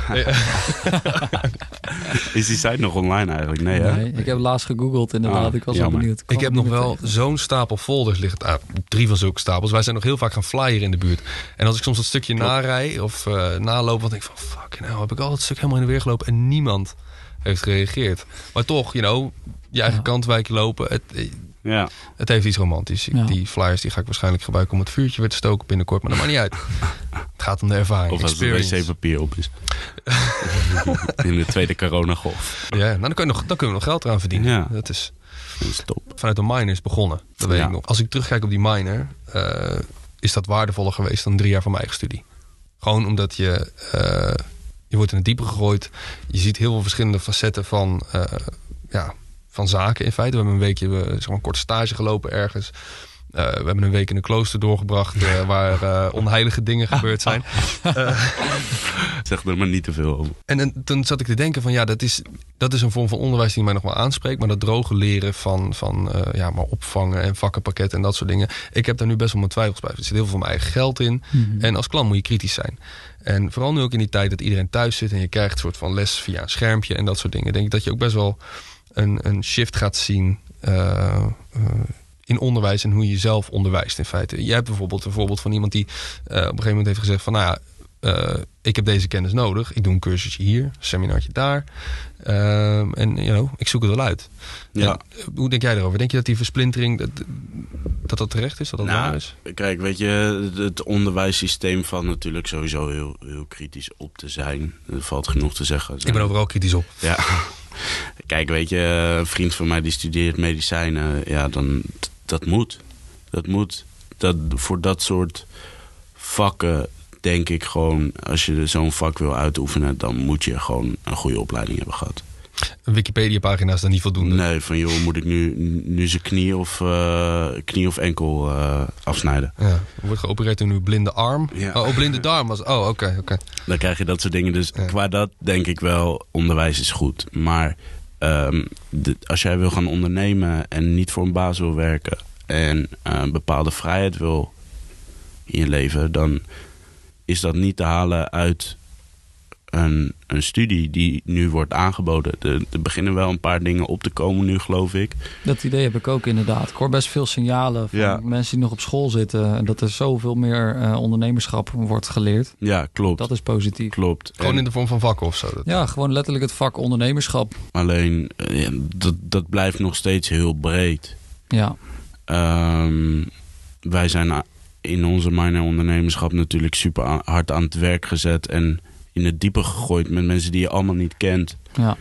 C: Is die site nog online eigenlijk? Nee, hè?
B: Nee, ik heb laatst gegoogeld inderdaad.
C: Ah,
B: ik was wel benieuwd.
A: Ik heb nog wel zo'n stapel folders liggen. Ah, drie van zulke stapels. Wij zijn nog heel vaak gaan flyeren in de buurt. En als ik soms dat stukje narij of eh naloop, dan denk ik van fuck, nou heb ik al het stuk helemaal in de weer gelopen en niemand heeft gereageerd. Maar toch, you know, je eigen
B: Ja.
A: kantwijk lopen. Het, eh,
C: Ja.
A: het heeft iets romantisch.
B: Ja.
A: Die flyers die ga ik waarschijnlijk gebruiken om het vuurtje weer te stoken binnenkort. Maar dat maakt niet uit. Het gaat om de ervaring.
C: Of als de
A: experience.
C: wc-papier op is. In de tweede coronagolf.
A: Ja, nou, dan, kun je nog, dan kunnen we nog geld eraan verdienen.
C: Ja.
A: Dat is
C: Dat is top.
A: vanuit de miners begonnen. Dat weet
C: Ja.
A: ik nog. Als ik terugkijk op die miner, eh, is dat waardevoller geweest dan drie jaar van mijn eigen studie. Gewoon omdat je, eh, je wordt in het diepe gegooid. Je ziet heel veel verschillende facetten van, eh, ja, van zaken in feite. We hebben een weekje, we, zeg maar, een korte stage gelopen ergens. Eh, we hebben een week in een klooster doorgebracht eh, waar eh, onheilige dingen gebeurd zijn.
C: Zeg er maar niet te veel over.
A: En, en toen zat ik te denken van ja, dat is, dat is een vorm van onderwijs die mij nog wel aanspreekt. Maar dat droge leren van, van eh, ja, maar opvangen en vakkenpakketten en dat soort dingen. Ik heb daar nu best wel mijn twijfels bij. Er zit heel veel van mijn eigen geld in.
B: Mhm.
A: En als klant moet je kritisch zijn. En vooral nu ook in die tijd dat iedereen thuis zit en je krijgt een soort van les via een schermpje en dat soort dingen. Denk ik dat je ook best wel een, een shift gaat zien eh, eh, in onderwijs en hoe je jezelf onderwijst in feite. Je hebt bijvoorbeeld een voorbeeld van iemand die eh, op een gegeven moment heeft gezegd van nou ja, eh, ik heb deze kennis nodig. Ik doe een cursusje hier, een seminartje daar. Ehm, en you know, ik zoek het wel uit.
C: Ja.
A: En, eh, hoe denk jij erover? Denk je dat die versplintering, dat dat, dat terecht is? Dat dat
C: Nou,
A: waar is?
C: Kijk, weet je, het- onderwijssysteem valt natuurlijk sowieso heel, heel kritisch op te zijn. Er valt genoeg te zeggen.
A: Ik ben overal kritisch op.
C: Ja. Kijk, weet je, een vriend van mij die studeert medicijnen. Ja, dan, dat moet. Dat moet. Dat, voor dat soort vakken denk ik gewoon... als je zo'n vak wil uitoefenen... dan moet je gewoon een goede opleiding hebben gehad.
A: Een Wikipedia-pagina is dan niet voldoende.
C: Nee, van joh, moet ik nu, nu zijn knie of, eh, knie of enkel eh, afsnijden?
A: Ja, wordt geopereerd in uw blinde arm.
C: Ja.
A: Oh, oh, blinde darm was. Oh, oké, oké.
C: Dan krijg je dat soort dingen. Dus
A: Ja.
C: qua dat denk ik wel, onderwijs is goed. Maar ehm, als jij wil gaan ondernemen en niet voor een baas wil werken... en een bepaalde vrijheid wil in je leven... dan is dat niet te halen uit een, een studie die nu wordt aangeboden. Er, er beginnen wel een paar dingen op te komen nu, geloof ik.
B: Dat idee heb ik ook inderdaad. Ik hoor best veel signalen van
C: Ja.
B: mensen die nog op school zitten. En dat er zoveel meer eh, ondernemerschap wordt geleerd.
C: Ja, klopt.
B: Dat is positief.
C: klopt.
A: Gewoon
C: En-
A: in de vorm van vakken of zo. Dat-
B: Ja, gewoon letterlijk het vak ondernemerschap.
C: Alleen, eh, dat, dat blijft nog steeds heel breed.
B: Ja,
C: Ehm, wij zijn a- in onze minor ondernemerschap natuurlijk super hard aan het werk gezet en in het diepe gegooid met mensen die je allemaal niet kent.
B: ja.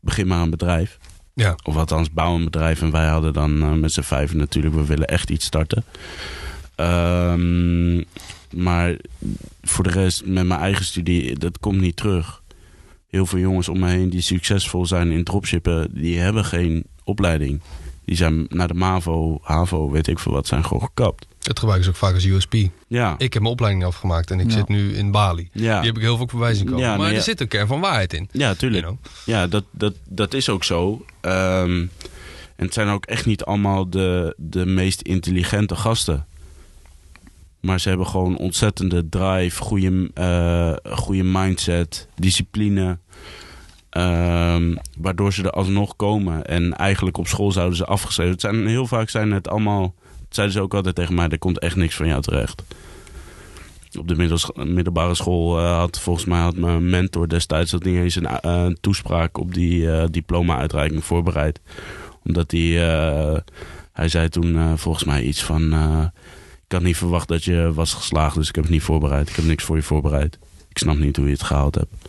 C: Begin maar een bedrijf.
A: Ja.
C: Of althans, bouw een bedrijf. En wij hadden dan eh, met z'n vijven natuurlijk, we willen echt iets starten. Ehm, maar voor de rest, met mijn eigen studie, dat komt niet terug. Heel veel jongens om me heen die succesvol zijn in dropshippen, die hebben geen opleiding. Die zijn naar de MAVO, HAVO, weet ik veel wat, zijn gewoon gekapt.
A: Dat gebruiken ze ook vaak als USP.
C: Ja,
A: Ik heb mijn opleiding afgemaakt en ik
B: Ja.
A: zit nu in Bali.
C: ja.
A: Die heb ik heel veel voorbij zien komen.
C: Ja,
A: maar
C: nee,
A: er zit een kern van waarheid in.
C: ja, tuurlijk.
A: You know?
C: Ja, dat, dat, dat is ook zo. Ehm, en het zijn ook echt niet allemaal de, de meest intelligente gasten. Maar ze hebben gewoon ontzettende drive, goede, eh, goede mindset, discipline. Ehm, waardoor ze er alsnog komen. En eigenlijk op school zouden ze afgeschreven. Het zijn, heel vaak zijn het allemaal... Zeiden ze ook altijd tegen mij, er komt echt niks van jou terecht. op de middelbare school had volgens mij had mijn mentor destijds dat niet eens een, een toespraak op die diploma-uitreiking voorbereid. Omdat hij, hij zei toen volgens mij iets van: Ik had niet verwacht dat je was geslaagd, dus ik heb het niet voorbereid. Ik heb niks voor je voorbereid. Ik snap niet hoe je het gehaald hebt.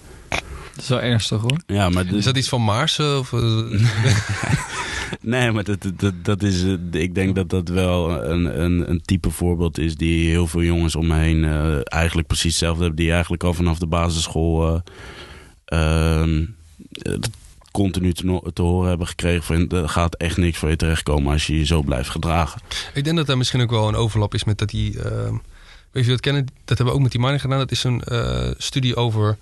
B: Dat is wel ernstig hoor.
A: Ja, maar Is dat iets van Mars? Of?
C: nee, maar dat, dat, dat is, ik denk dat dat wel een, een, een type voorbeeld is die heel veel jongens om me heen uh, eigenlijk precies hetzelfde hebben. Die eigenlijk al vanaf de basisschool uh, uh, continu te, te, horen hebben gekregen van er gaat echt niks voor je terechtkomen als je je zo blijft gedragen.
A: Ik denk dat daar misschien ook wel een overlap is met dat die... Ehm, weet je dat kennen? Dat hebben we ook met die mining gedaan. Dat is een eh, studie over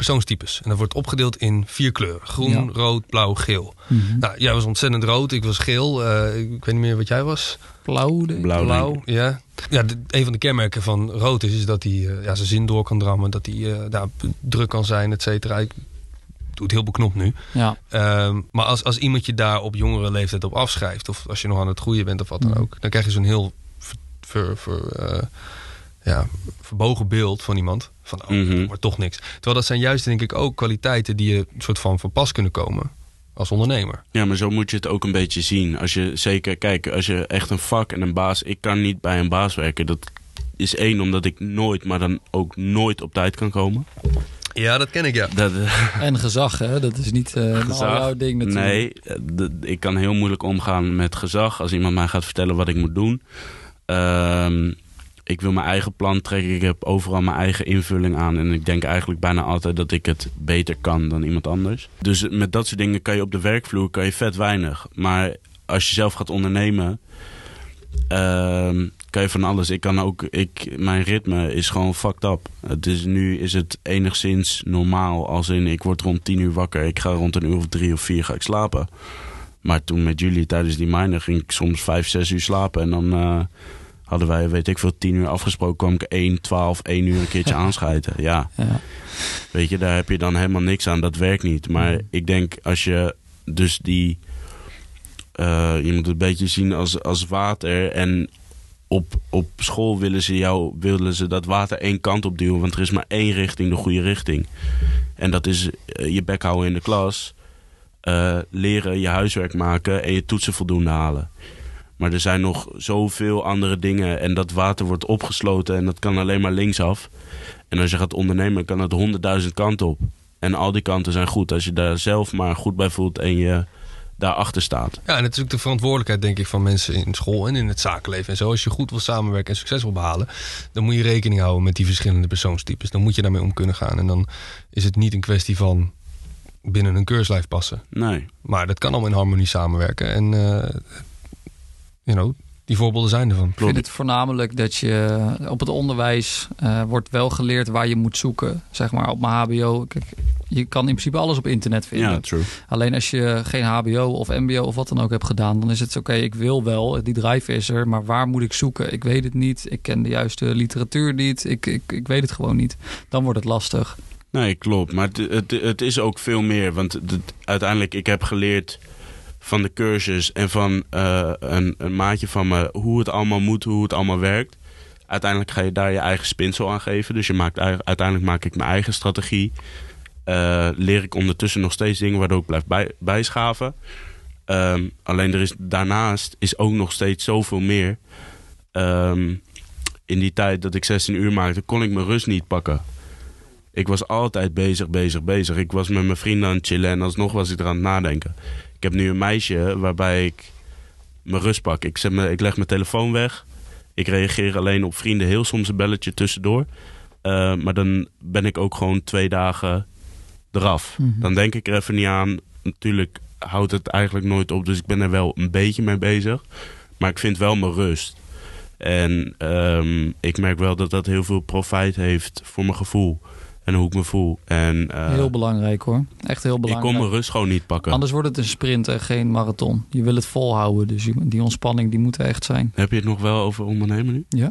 A: persoonstypes. En dat wordt opgedeeld in vier kleuren. Groen, rood, blauw, geel. Mhm. Nou, jij was ontzettend rood, ik was geel. Uh, ik weet niet meer wat jij was.
B: Blauw.
C: Blauw, blauw
A: ja. Ja, een van de kenmerken van rood is, is dat hij uh, ja, zijn zin door kan drammen. Dat hij uh, druk kan zijn, et cetera. Ik doe het heel beknopt nu.
B: Ja.
A: Um, maar als, als iemand je daar op jongere leeftijd op afschrijft... of als je nog aan het groeien bent of wat dan mhm. ook... dan krijg je zo'n heel ver, ver, ja, verbogen beeld van iemand. Van, oh, mm wordt toch niks. Terwijl dat zijn juist denk ik ook kwaliteiten die je een soort van van pas kunnen komen als ondernemer.
C: Ja, maar zo moet je het ook een beetje zien. Als je zeker, kijk, als je echt een vak en een baas... Ik kan niet bij een baas werken. Dat is één, omdat ik nooit, maar dan ook nooit op tijd kan komen.
A: Ja, dat ken ik, ja.
B: Dat, uh, en gezag, hè? Dat is niet uh, gezag, jouw ding natuurlijk.
C: Nee, eh, ik kan heel moeilijk omgaan met gezag. Als iemand mij gaat vertellen wat ik moet doen... Uh, ik wil mijn eigen plan trekken. Ik heb overal mijn eigen invulling aan. En ik denk eigenlijk bijna altijd dat ik het beter kan dan iemand anders. Dus met dat soort dingen kan je op de werkvloer kan je vet weinig. Maar als je zelf gaat ondernemen, uh, kan je van alles. Ik kan ook, ik, mijn ritme is gewoon fucked up. Het is, nu is het enigszins normaal. Als in, ik word rond tien uur wakker. Ik ga rond een uur of drie of vier ga ik slapen. Maar toen met jullie tijdens die miner ging ik soms vijf, zes uur slapen. En dan... Uh, hadden wij, weet ik veel, tien uur afgesproken, kwam ik 1, 12, 1 uur een keertje aanschijten. Ja. ja. Weet je, daar heb je dan helemaal niks aan. Dat werkt niet. Maar ik denk als je dus die. Uh, je moet het een beetje zien als, als water. En op, op school willen ze, jou, willen ze dat water één kant op duwen. Want er is maar één richting, de goede richting. En dat is uh, je bek houden in de klas. Uh, leren, je huiswerk maken en je toetsen voldoende halen. Maar er zijn nog zoveel andere dingen. En dat water wordt opgesloten en dat kan alleen maar linksaf. En als je gaat ondernemen, kan het honderdduizend kanten op. En al die kanten zijn goed. Als je daar zelf maar goed bij voelt en je daarachter staat.
A: Ja, en ook de verantwoordelijkheid, denk ik, van mensen in school en in het zakenleven en zo. Als je goed wil samenwerken en succes wil behalen, dan moet je rekening houden met die verschillende persoonstypes. Dan moet je daarmee om kunnen gaan. En dan is het niet een kwestie van binnen een keurslijf passen.
C: Nee.
A: Maar dat kan allemaal in harmonie samenwerken. En uh, you know, die voorbeelden zijn ervan.
B: Ik vind het voornamelijk dat je op het onderwijs uh, wordt wel geleerd waar je moet zoeken. Zeg maar op mijn HBO. Kijk, je kan in principe alles op internet vinden.
C: Ja, true.
B: Alleen als je geen HBO of MBO of wat dan ook hebt gedaan, dan is het oké. ik wil wel, die drive is er, maar waar moet ik zoeken? Ik weet het niet. Ik ken de juiste literatuur niet. Ik, ik, ik weet het gewoon niet. Dan wordt het lastig.
C: Nee, klopt. Maar het, het, het is ook veel meer. Want uiteindelijk, ik heb geleerd van de cursus en van uh, een, een, maatje van me hoe het allemaal moet, hoe het allemaal werkt. Uiteindelijk ga je daar je eigen spinsel aan geven. Dus je maakt, uiteindelijk maak ik mijn eigen strategie. Uh, leer ik ondertussen nog steeds dingen waardoor ik blijf bij, bijschaven. Um, alleen er is daarnaast is ook nog steeds zoveel meer. Um, in die tijd dat ik 16 uur maakte, kon ik mijn rust niet pakken. Ik was altijd bezig, bezig, bezig. Ik was met mijn vrienden aan het chillen en alsnog was ik er aan het nadenken. Ik heb nu een meisje waarbij ik mijn rust pak. Ik, zet me, ik leg mijn telefoon weg. Ik reageer alleen op vrienden. Heel soms een belletje tussendoor. Uh, maar dan ben ik ook gewoon twee dagen eraf. Mhm. Dan denk ik er even niet aan. Natuurlijk houdt het eigenlijk nooit op. Dus ik ben er wel een beetje mee bezig. Maar ik vind wel mijn rust. En um, ik merk wel dat dat heel veel profijt heeft voor mijn gevoel en hoe ik me voel. En, uh,
B: heel belangrijk hoor. Echt heel belangrijk.
C: Ik kon mijn rust gewoon niet pakken.
B: Anders wordt het een sprint en geen marathon. Je wil het volhouden. Dus die ontspanning die moet er echt zijn.
C: Heb je het nog wel over ondernemen nu?
B: Ja,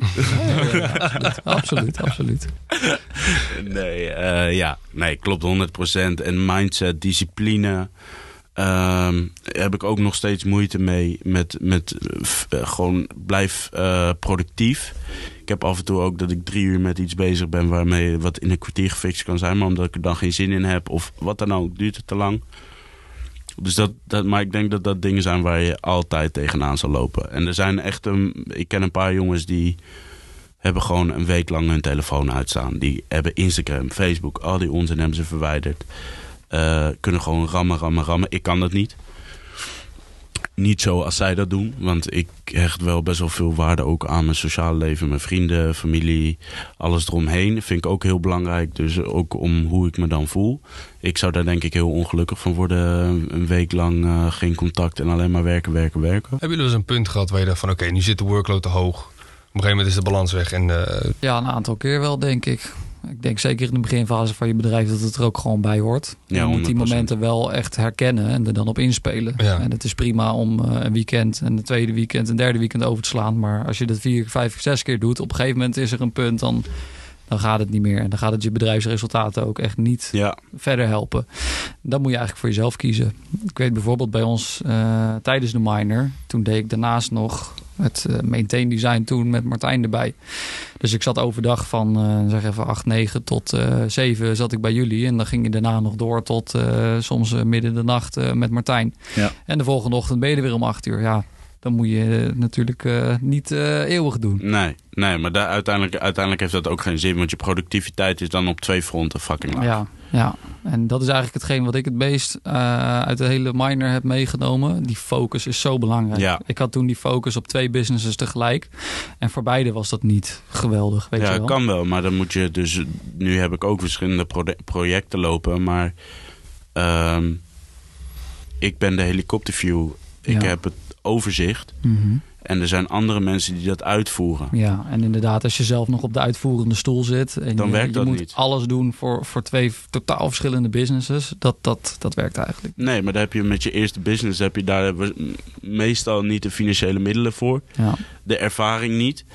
B: ja, absoluut. absoluut. absoluut.
C: Nee, uh, ja. nee, klopt 100%. En mindset, discipline. ehm, heb ik ook nog steeds moeite mee met, met eh, gewoon blijf productief. Ik heb af en toe ook dat ik drie uur met iets bezig ben waarmee wat in een kwartier gefixt kan zijn. Maar omdat ik er dan geen zin in heb of wat dan ook, duurt het te lang. Dus dat, dat, maar ik denk dat dat dingen zijn waar je altijd tegenaan zal lopen. En er zijn echt een. Ik ken een paar jongens die hebben gewoon een week lang hun telefoon uitstaan. Die hebben Instagram, Facebook, al die onzin hebben ze verwijderd. Uh, kunnen gewoon rammen, rammen, rammen. Ik kan dat niet. Niet zo als zij dat doen. Want ik hecht wel best wel veel waarde ook aan mijn sociale leven. Mijn vrienden, familie, alles eromheen. Vind ik ook heel belangrijk. Dus ook om hoe ik me dan voel. Ik zou daar denk ik heel ongelukkig van worden. Een week lang uh, geen contact en alleen maar werken, werken, werken.
A: Hebben jullie eens een punt gehad waar je dacht van... oké, nu zit de workload te hoog. Op een gegeven moment is de balans weg. En, uh...
B: Ja, een aantal keer wel, denk ik. Ik denk zeker in de beginfase van je bedrijf dat het er ook gewoon bij hoort. Ja, je moet die momenten wel echt herkennen en er dan op inspelen. Ja. En het is prima om uh, een weekend en de tweede weekend en derde weekend over te slaan. Maar als je dat vier, vijf, zes keer doet, op een gegeven moment is er een punt dan dan gaat het niet meer. En dan gaat het je bedrijfsresultaten ook echt niet ja. verder helpen. Dan moet je eigenlijk voor jezelf kiezen. Ik weet bijvoorbeeld bij ons uh, tijdens de minor, toen deed ik daarnaast nog het uh, maintain design toen met Martijn erbij. Dus ik zat overdag van uh, zeg even 8, 9 tot uh, 7 zat ik bij jullie. En dan ging je daarna nog door tot soms midden de nacht met Martijn. Ja. En de volgende ochtend ben je er weer om 8 uur. Ja, dan moet je natuurlijk uh, niet uh, eeuwig doen.
C: Nee, nee maar daar, uiteindelijk, uiteindelijk heeft dat ook geen zin. Want je productiviteit is dan op twee fronten fucking laag.
B: Ja, ja. en dat is eigenlijk hetgeen wat ik het meest uh, uit de hele minor heb meegenomen. Die focus is zo belangrijk. Ja. Ik had toen die focus op twee businesses tegelijk. En voor beide was dat niet geweldig, weet
C: ja,
B: je wel.
C: kan wel. Maar dan moet je dus... Nu heb ik ook verschillende projecten lopen. Maar ehm, ik ben de helikopterview. Ik heb het overzicht. Mhm. En er zijn andere mensen die dat uitvoeren.
B: Ja, en inderdaad, als je zelf nog op de uitvoerende stoel zit. En
C: dan
B: je,
C: werkt
B: je
C: dat
B: moet
C: niet.
B: alles doen voor, voor twee totaal verschillende businesses. Dat, dat, dat werkt eigenlijk.
C: Nee, maar daar heb je met je eerste business heb je daar meestal niet de financiële middelen voor. Ja. De ervaring niet.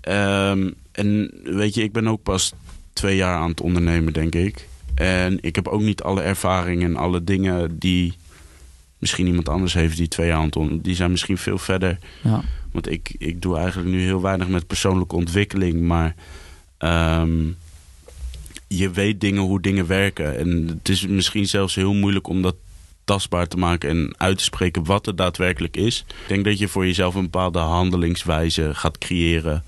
C: Ehm, en weet je, ik ben ook pas twee jaar aan het ondernemen, denk ik. En ik heb ook niet alle ervaring en alle dingen die misschien iemand anders heeft die twee jaar Die zijn misschien veel verder. Ja. Want ik, ik doe eigenlijk nu heel weinig met persoonlijke ontwikkeling. Maar ehm, je weet dingen hoe dingen werken. En het is misschien zelfs heel moeilijk om dat tastbaar te maken en uit te spreken wat het daadwerkelijk is. Ik denk dat je voor jezelf een bepaalde handelingswijze gaat creëren.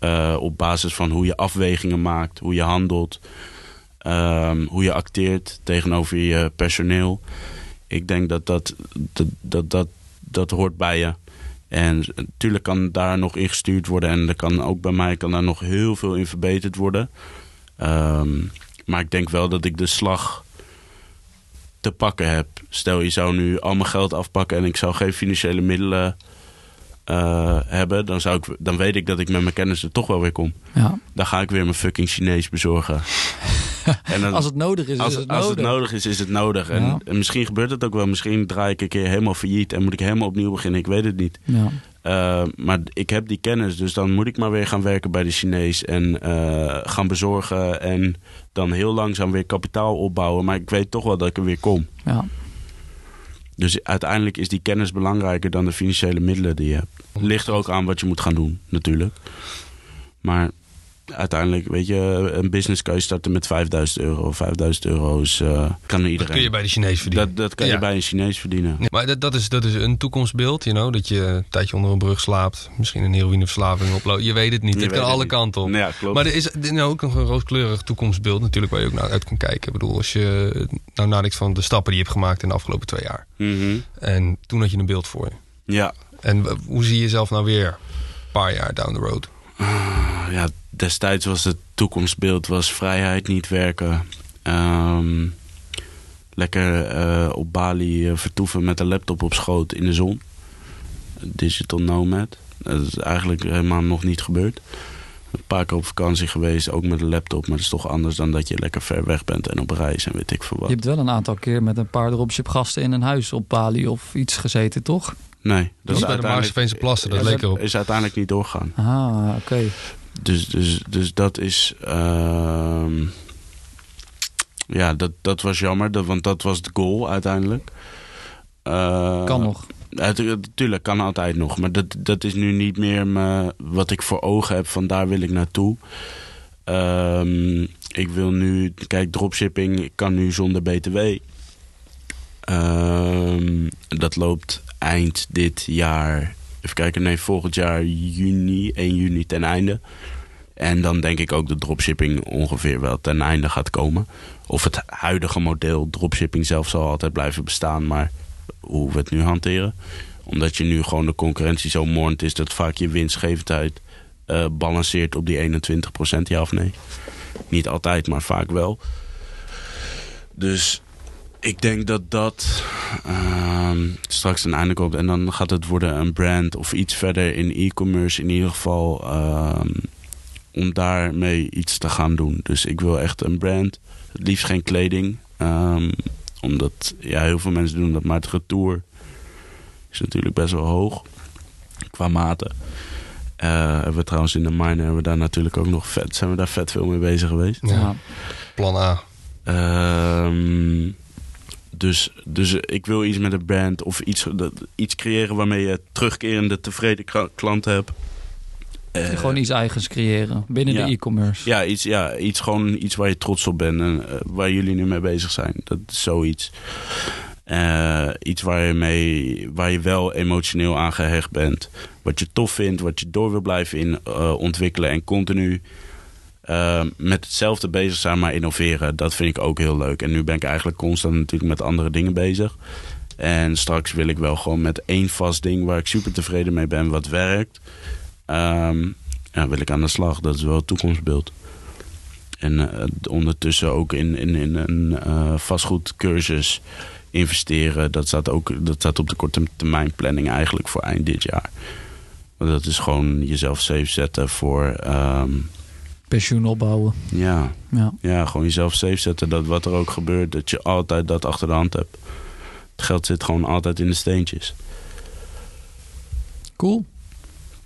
C: Uh, op basis van hoe je afwegingen maakt, hoe je handelt, um, hoe je acteert tegenover je personeel ik denk dat dat, dat, dat, dat, dat hoort bij je. En natuurlijk kan daar nog in gestuurd worden. En er kan ook bij mij kan daar nog heel veel in verbeterd worden. Um, maar ik denk wel dat ik de slag te pakken heb. Stel, je zou nu al mijn geld afpakken en ik zou geen financiële middelen uh, hebben, dan, zou ik, dan weet ik dat ik met mijn kennis er toch wel weer kom. Ja. Dan ga ik weer mijn fucking Chinees bezorgen.
B: en dan, als het nodig is,
C: als,
B: is het
C: als
B: nodig.
C: het nodig is, is het nodig. En, en, misschien gebeurt het ook wel. Misschien draai ik een keer helemaal failliet en moet ik helemaal opnieuw beginnen. Ik weet het niet. Ja. Uh, maar ik heb die kennis, dus dan moet ik maar weer gaan werken bij de Chinees en uh, gaan bezorgen en dan heel langzaam weer kapitaal opbouwen. Maar ik weet toch wel dat ik er weer kom. Ja. Dus uiteindelijk is die kennis belangrijker dan de financiële middelen die je hebt. Ligt er ook aan wat je moet gaan doen, natuurlijk. Maar uiteindelijk, weet je, een business kan je starten met 5000 euro. 5000 euro is, uh, kan iedereen. Dat
A: kun je bij de Chinees verdienen.
C: Dat, dat kan je bij een Chinees verdienen.
A: Maar dat, dat, is, dat is een toekomstbeeld, you know, dat je een tijdje onder een brug slaapt. Misschien een heroïneverslaving oploopt. Je weet het niet. het kan alle kanten op.
C: Ja, klopt.
A: Maar er is nou ook nog een rooskleurig toekomstbeeld natuurlijk waar je ook naar uit kan kijken. Ik bedoel, als je nou nadenkt van de stappen die je hebt gemaakt in de afgelopen twee jaar.
C: Mm
A: En toen had je een beeld voor je.
C: Ja.
A: En hoe zie je jezelf nou weer een paar jaar down the road?
C: Uh, ja, destijds was het toekomstbeeld was vrijheid, niet werken. Um, lekker uh, op Bali uh, vertoeven met een laptop op schoot in de zon. Digital nomad. Dat is eigenlijk helemaal nog niet gebeurd. Een paar keer op vakantie geweest, ook met een laptop. Maar dat is toch anders dan dat je lekker ver weg bent en op reis en weet ik veel wat.
B: Je hebt wel een aantal keer met een paar dropship gasten in een huis op Bali of iets gezeten, toch?
C: Nee.
A: Dat, is bij de Maarseveense plassen, dat leek erop.
C: Is uiteindelijk niet doorgaan.
B: Ah, oké.
C: Dus, dus, dus dat is... Uh, ja, dat, dat was jammer, dat, want dat was de goal uiteindelijk.
B: kan nog.
C: Natuurlijk, kan altijd nog. Maar dat, dat is nu niet meer me, wat ik voor ogen heb van daar wil ik naartoe. Um, ik wil nu, kijk, dropshipping ik kan nu zonder BTW. Um, dat loopt eind dit jaar. Even kijken, nee, volgend jaar juni, 1 juni ten einde. En dan denk ik ook dat dropshipping ongeveer wel ten einde gaat komen. Of het huidige model dropshipping zelf zal altijd blijven bestaan, maar hoe we het nu hanteren. Omdat je nu gewoon de concurrentie zo moord is dat vaak je winstgevendheid uh, balanceert op die 21%, ja of nee? Niet altijd, maar vaak wel. Dus ik denk dat dat uh, straks een einde komt. En dan gaat het worden een brand of iets verder in e-commerce in ieder geval. Uh, om daarmee iets te gaan doen. Dus ik wil echt een brand. Het liefst geen kleding. Um, omdat ja, heel veel mensen doen dat, maar het retour is natuurlijk best wel hoog. Qua maten. Uh, hebben we trouwens in de mine hebben we daar natuurlijk ook nog vet. Zijn we daar vet veel mee bezig geweest?
A: Ja. Plan A.
C: Um, dus, dus ik wil iets met een brand of iets, iets creëren waarmee je terugkerende tevreden klant hebt.
B: Uh, gewoon iets eigens creëren binnen de e-commerce.
C: Ja, iets, ja, iets gewoon iets waar je trots op bent en uh, waar jullie nu mee bezig zijn. Dat is zoiets. Uh, iets waar je, mee, waar je wel emotioneel aan gehecht bent. Wat je tof vindt, wat je door wil blijven in, ontwikkelen en continu met hetzelfde bezig zijn, maar innoveren. Dat vind ik ook heel leuk. En nu ben ik eigenlijk constant natuurlijk met andere dingen bezig. En straks wil ik wel gewoon met één vast ding waar ik super tevreden mee ben, wat werkt. Um, ja, wil ik aan de slag. Dat is wel het toekomstbeeld. En uh, ondertussen ook in, in, in een uh, vastgoedcursus investeren. Dat staat, ook, dat staat op de korte termijn planning eigenlijk voor eind dit jaar. Dat is gewoon jezelf safe zetten voor... Um,
B: Pensioen opbouwen.
C: Ja.
B: ja.
C: Ja, gewoon jezelf safe zetten dat wat er ook gebeurt, dat je altijd dat achter de hand hebt. Het geld zit gewoon altijd in de steentjes.
B: Cool.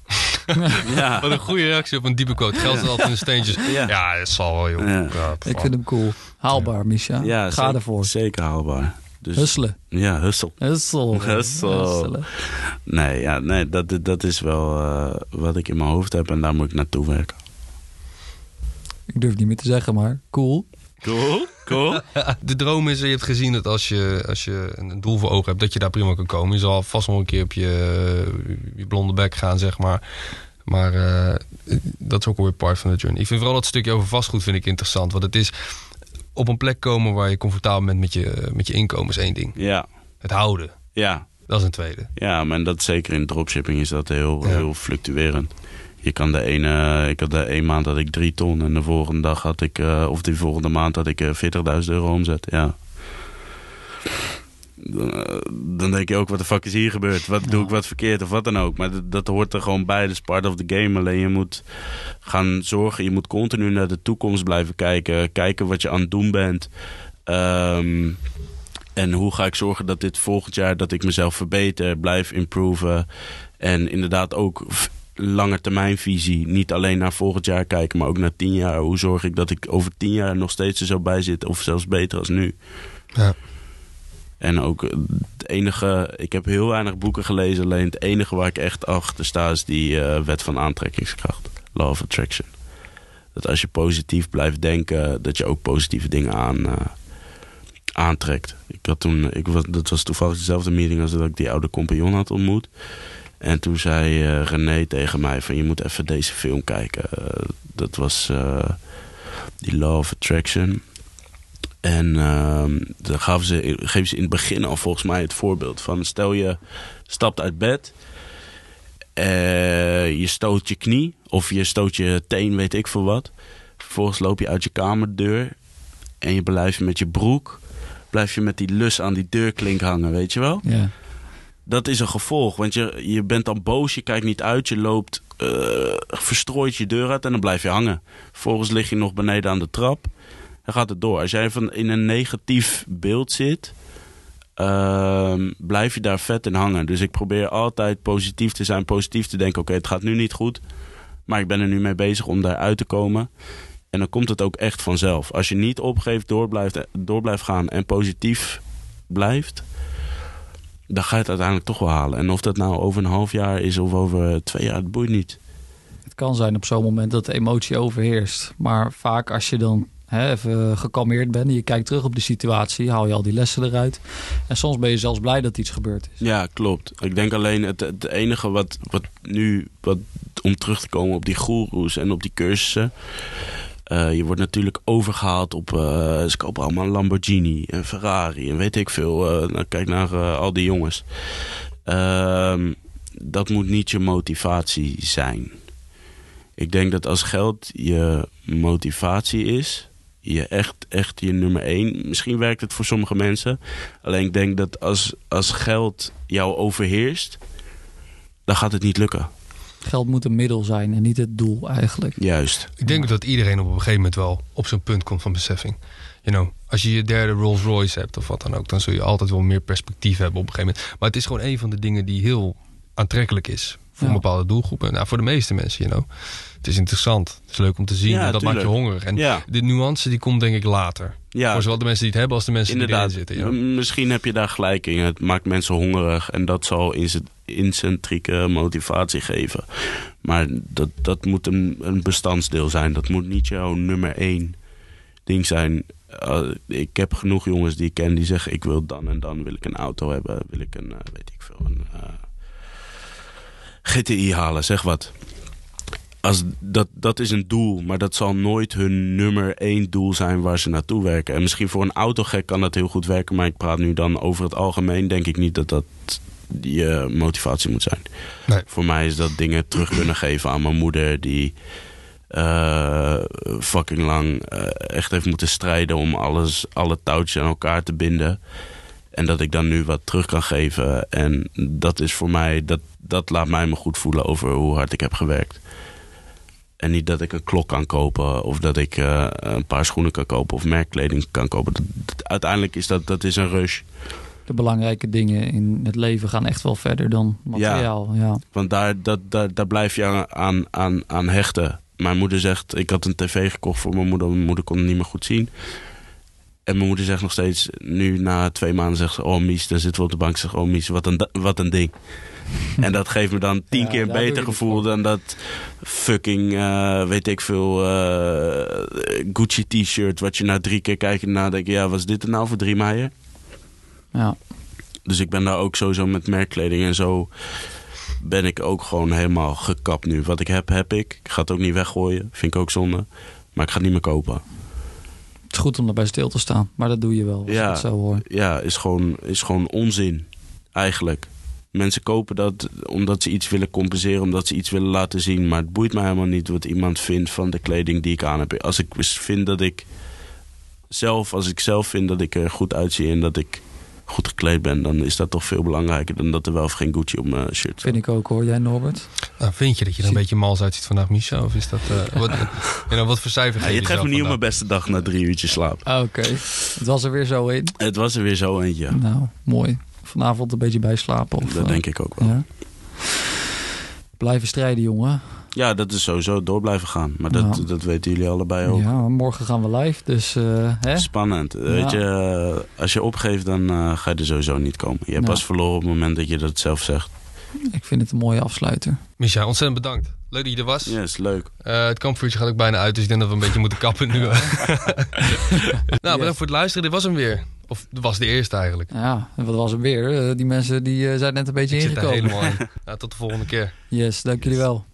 A: ja. Wat een goede reactie op een diepe quote. Geld is altijd in de steentjes. Ja, ja dat zal wel, joh. Ja.
B: ik vind hem cool. Haalbaar, Misha. Ja, Ga
C: zeker,
B: ervoor.
C: Zeker haalbaar.
B: Dus, Husselen.
C: Ja, hussel.
B: Hussel.
C: Hussel. Nee, ja, nee dat, dat is wel uh, wat ik in mijn hoofd heb en daar moet ik naartoe werken.
B: Ik durf niet meer te zeggen, maar cool.
C: Cool, cool.
A: de droom is, je hebt gezien dat als je, als je een doel voor ogen hebt, dat je daar prima kan komen. Je zal vast wel een keer op je, je blonde bek gaan, zeg maar. Maar uh, dat is ook alweer part van de journey. Ik vind vooral dat stukje over vastgoed vind ik interessant. Want het is op een plek komen waar je comfortabel bent met je, met je inkomen is één ding.
C: Ja.
A: Het houden.
C: Ja.
A: Dat is een tweede.
C: Ja, maar dat zeker in dropshipping is dat heel, ja. heel fluctuerend je kan de ene, ik had de een maand had ik drie ton en de volgende dag had ik, uh, of die volgende maand had ik uh, 40.000 euro omzet. Ja. Dan, uh, dan, denk je ook, wat de fuck is hier gebeurd? Wat doe ik wat verkeerd of wat dan ook? Maar dat, dat hoort er gewoon bij, dat is part of the game. Alleen je moet gaan zorgen, je moet continu naar de toekomst blijven kijken. Kijken wat je aan het doen bent. Um, en hoe ga ik zorgen dat dit volgend jaar, dat ik mezelf verbeter, blijf improven. En inderdaad ook langetermijnvisie. Niet alleen naar volgend jaar kijken, maar ook naar tien jaar. Hoe zorg ik dat ik over tien jaar nog steeds er zo bij zit, of zelfs beter als nu?
A: Ja.
C: En ook het enige, ik heb heel weinig boeken gelezen, alleen het enige waar ik echt achter sta is die uh, wet van aantrekkingskracht, Law of Attraction. Dat als je positief blijft denken, dat je ook positieve dingen aan, uh, aantrekt. Ik had toen, ik was, dat was toevallig dezelfde meeting als dat ik die oude compagnon had ontmoet. En toen zei uh, René tegen mij van je moet even deze film kijken. Uh, dat was uh, die Law of Attraction. En ehm, dan gaven ze, geven ze in het begin al volgens mij het voorbeeld van stel je stapt uit bed. je stoot je knie of je stoot je teen, weet ik veel wat. Vervolgens loop je uit je kamerdeur en je blijft met je broek. Blijf je met die lus aan die deurklink hangen, weet je wel?
B: Ja
C: dat is een gevolg. Want je, je bent dan boos, je kijkt niet uit, je loopt, uh, verstrooit je deur uit en dan blijf je hangen. Vervolgens lig je nog beneden aan de trap. Dan gaat het door. Als jij van in een negatief beeld zit, uh, blijf je daar vet in hangen. Dus ik probeer altijd positief te zijn, positief te denken. Oké, het gaat nu niet goed, maar ik ben er nu mee bezig om daaruit te komen. En dan komt het ook echt vanzelf. Als je niet opgeeft, door blijft, door blijft gaan en positief blijft dan ga je het uiteindelijk toch wel halen. En of dat nou over een half jaar is of over twee jaar, het boeit niet.
B: Het kan zijn op zo'n moment dat de emotie overheerst. Maar vaak als je dan hè, even gekalmeerd bent en je kijkt terug op de situatie, haal je al die lessen eruit. En soms ben je zelfs blij dat iets gebeurd is.
C: Ja, klopt. Ik denk alleen het, het enige wat, wat nu, wat, om terug te komen op die goeroes en op die cursussen. Uh, je wordt natuurlijk overgehaald op. Uh, ze kopen allemaal Lamborghini en Ferrari en weet ik veel. Uh, nou, kijk naar al die jongens. Ehm, dat moet niet je motivatie zijn. Ik denk dat als geld je motivatie is, je echt, echt je nummer één. Misschien werkt het voor sommige mensen. Alleen ik denk dat als, als geld jou overheerst, dan gaat het niet lukken.
B: Geld moet een middel zijn en niet het doel eigenlijk.
C: Juist.
A: Ik denk dat iedereen op een gegeven moment wel op zo'n punt komt van beseffing. You know, als je je derde Rolls Royce hebt of wat dan ook, dan zul je altijd wel meer perspectief hebben op een gegeven moment. Maar het is gewoon een van de dingen die heel aantrekkelijk is voor een bepaalde doelgroepen. Nou, voor de meeste mensen, you know. Het is interessant. Het is leuk om te zien. en dat maakt je hongerig. En de nuance die komt denk ik later. Ja. Voor zowel de mensen die het hebben als de mensen
C: Inderdaad.
A: die erin zitten.
C: Ja. Misschien heb je daar gelijk in. Het maakt mensen hongerig. En dat zal incentrieke motivatie geven. Maar dat, dat moet een, een bestandsdeel zijn. Dat moet niet jouw nummer één ding zijn. Uh, ik heb genoeg jongens die ik ken die zeggen... ik wil dan en dan wil ik een auto hebben. Wil ik een, uh, weet ik veel, een... Uh, GTI halen, zeg wat. Als dat, dat is een doel, maar dat zal nooit hun nummer één doel zijn waar ze naartoe werken. En misschien voor een autogek kan dat heel goed werken, maar ik praat nu dan over het algemeen. Denk ik niet dat dat je motivatie moet zijn. Nee. Voor mij is dat dingen terug kunnen geven aan mijn moeder, die uh, fucking lang uh, echt heeft moeten strijden om alles, alle touwtjes aan elkaar te binden. En dat ik dan nu wat terug kan geven. En dat is voor mij, dat, dat laat mij me goed voelen over hoe hard ik heb gewerkt. En niet dat ik een klok kan kopen of dat ik uh, een paar schoenen kan kopen of merkkleding kan kopen. Dat, uiteindelijk is dat, dat is een rush.
B: De belangrijke dingen in het leven gaan echt wel verder dan materiaal. Ja, ja.
C: want daar, dat, daar, daar blijf je aan, aan, aan hechten. Mijn moeder zegt, ik had een tv gekocht voor mijn moeder. Mijn moeder kon het niet meer goed zien. En mijn moeder zegt nog steeds, nu na twee maanden zegt ze... Oh Mies, daar zitten we op de bank. Zegt, oh Mies, wat een, wat een ding. en dat geeft me dan tien keer een beter gevoel dan dat fucking, uh, weet ik veel, uh, Gucci t-shirt. Wat je na drie keer kijkt en nadenkt, ja, wat is dit er nou voor drie meijer?
B: Ja.
C: Dus ik ben daar ook sowieso met merkkleding en zo ben ik ook gewoon helemaal gekapt nu. Wat ik heb, heb ik. Ik ga het ook niet weggooien. Vind ik ook zonde. Maar ik ga het niet meer kopen.
B: Het is goed om erbij stil te staan. Maar dat doe je wel, als ja, het zo hoor.
C: Ja, is gewoon, is gewoon onzin. Eigenlijk. Mensen kopen dat omdat ze iets willen compenseren, omdat ze iets willen laten zien. Maar het boeit mij helemaal niet wat iemand vindt van de kleding die ik aan heb. Als ik vind dat ik zelf, als ik zelf vind dat ik er goed uitzie en dat ik goed gekleed ben, dan is dat toch veel belangrijker dan dat er wel of geen Gucci op mijn shirt
B: Vind ik ook hoor. Jij Norbert?
A: Nou, vind je dat je er een beetje mals uitziet vandaag, Misha? Of is dat, uh, wat, you know, wat voor cijfer
C: ja, Je treft me niet op mijn beste dag na drie uurtjes slaap.
B: Ah, oké, het was er weer zo in.
C: Het was er weer zo eentje.
B: Nou, mooi. Vanavond een beetje bijslapen. Of,
C: dat denk ik ook wel. Ja?
B: Blijven strijden, jongen.
C: Ja, dat is sowieso door blijven gaan. Maar dat, dat weten jullie allebei ook.
B: Ja, morgen gaan we live, dus... Uh, hè?
C: Spannend. Weet je, eh, als je opgeeft, dan uh, ga je er sowieso niet komen. Je hebt pas verloren op het moment dat je dat zelf zegt.
B: Ik vind het een mooie afsluiter.
A: Micha, ontzettend bedankt. Leuk dat je er was.
C: Ja, is leuk.
A: het kampvuurtje gaat ook bijna uit, dus ik denk dat we een beetje moeten kappen nu. nou, bedankt voor het luisteren. Dit was hem weer. Of was de eerste eigenlijk.
B: Ja, en wat was hem weer? die mensen die zijn net een beetje
A: ik
B: ingekomen.
A: Zit helemaal in. tot de volgende keer.
B: Yes, dank jullie wel.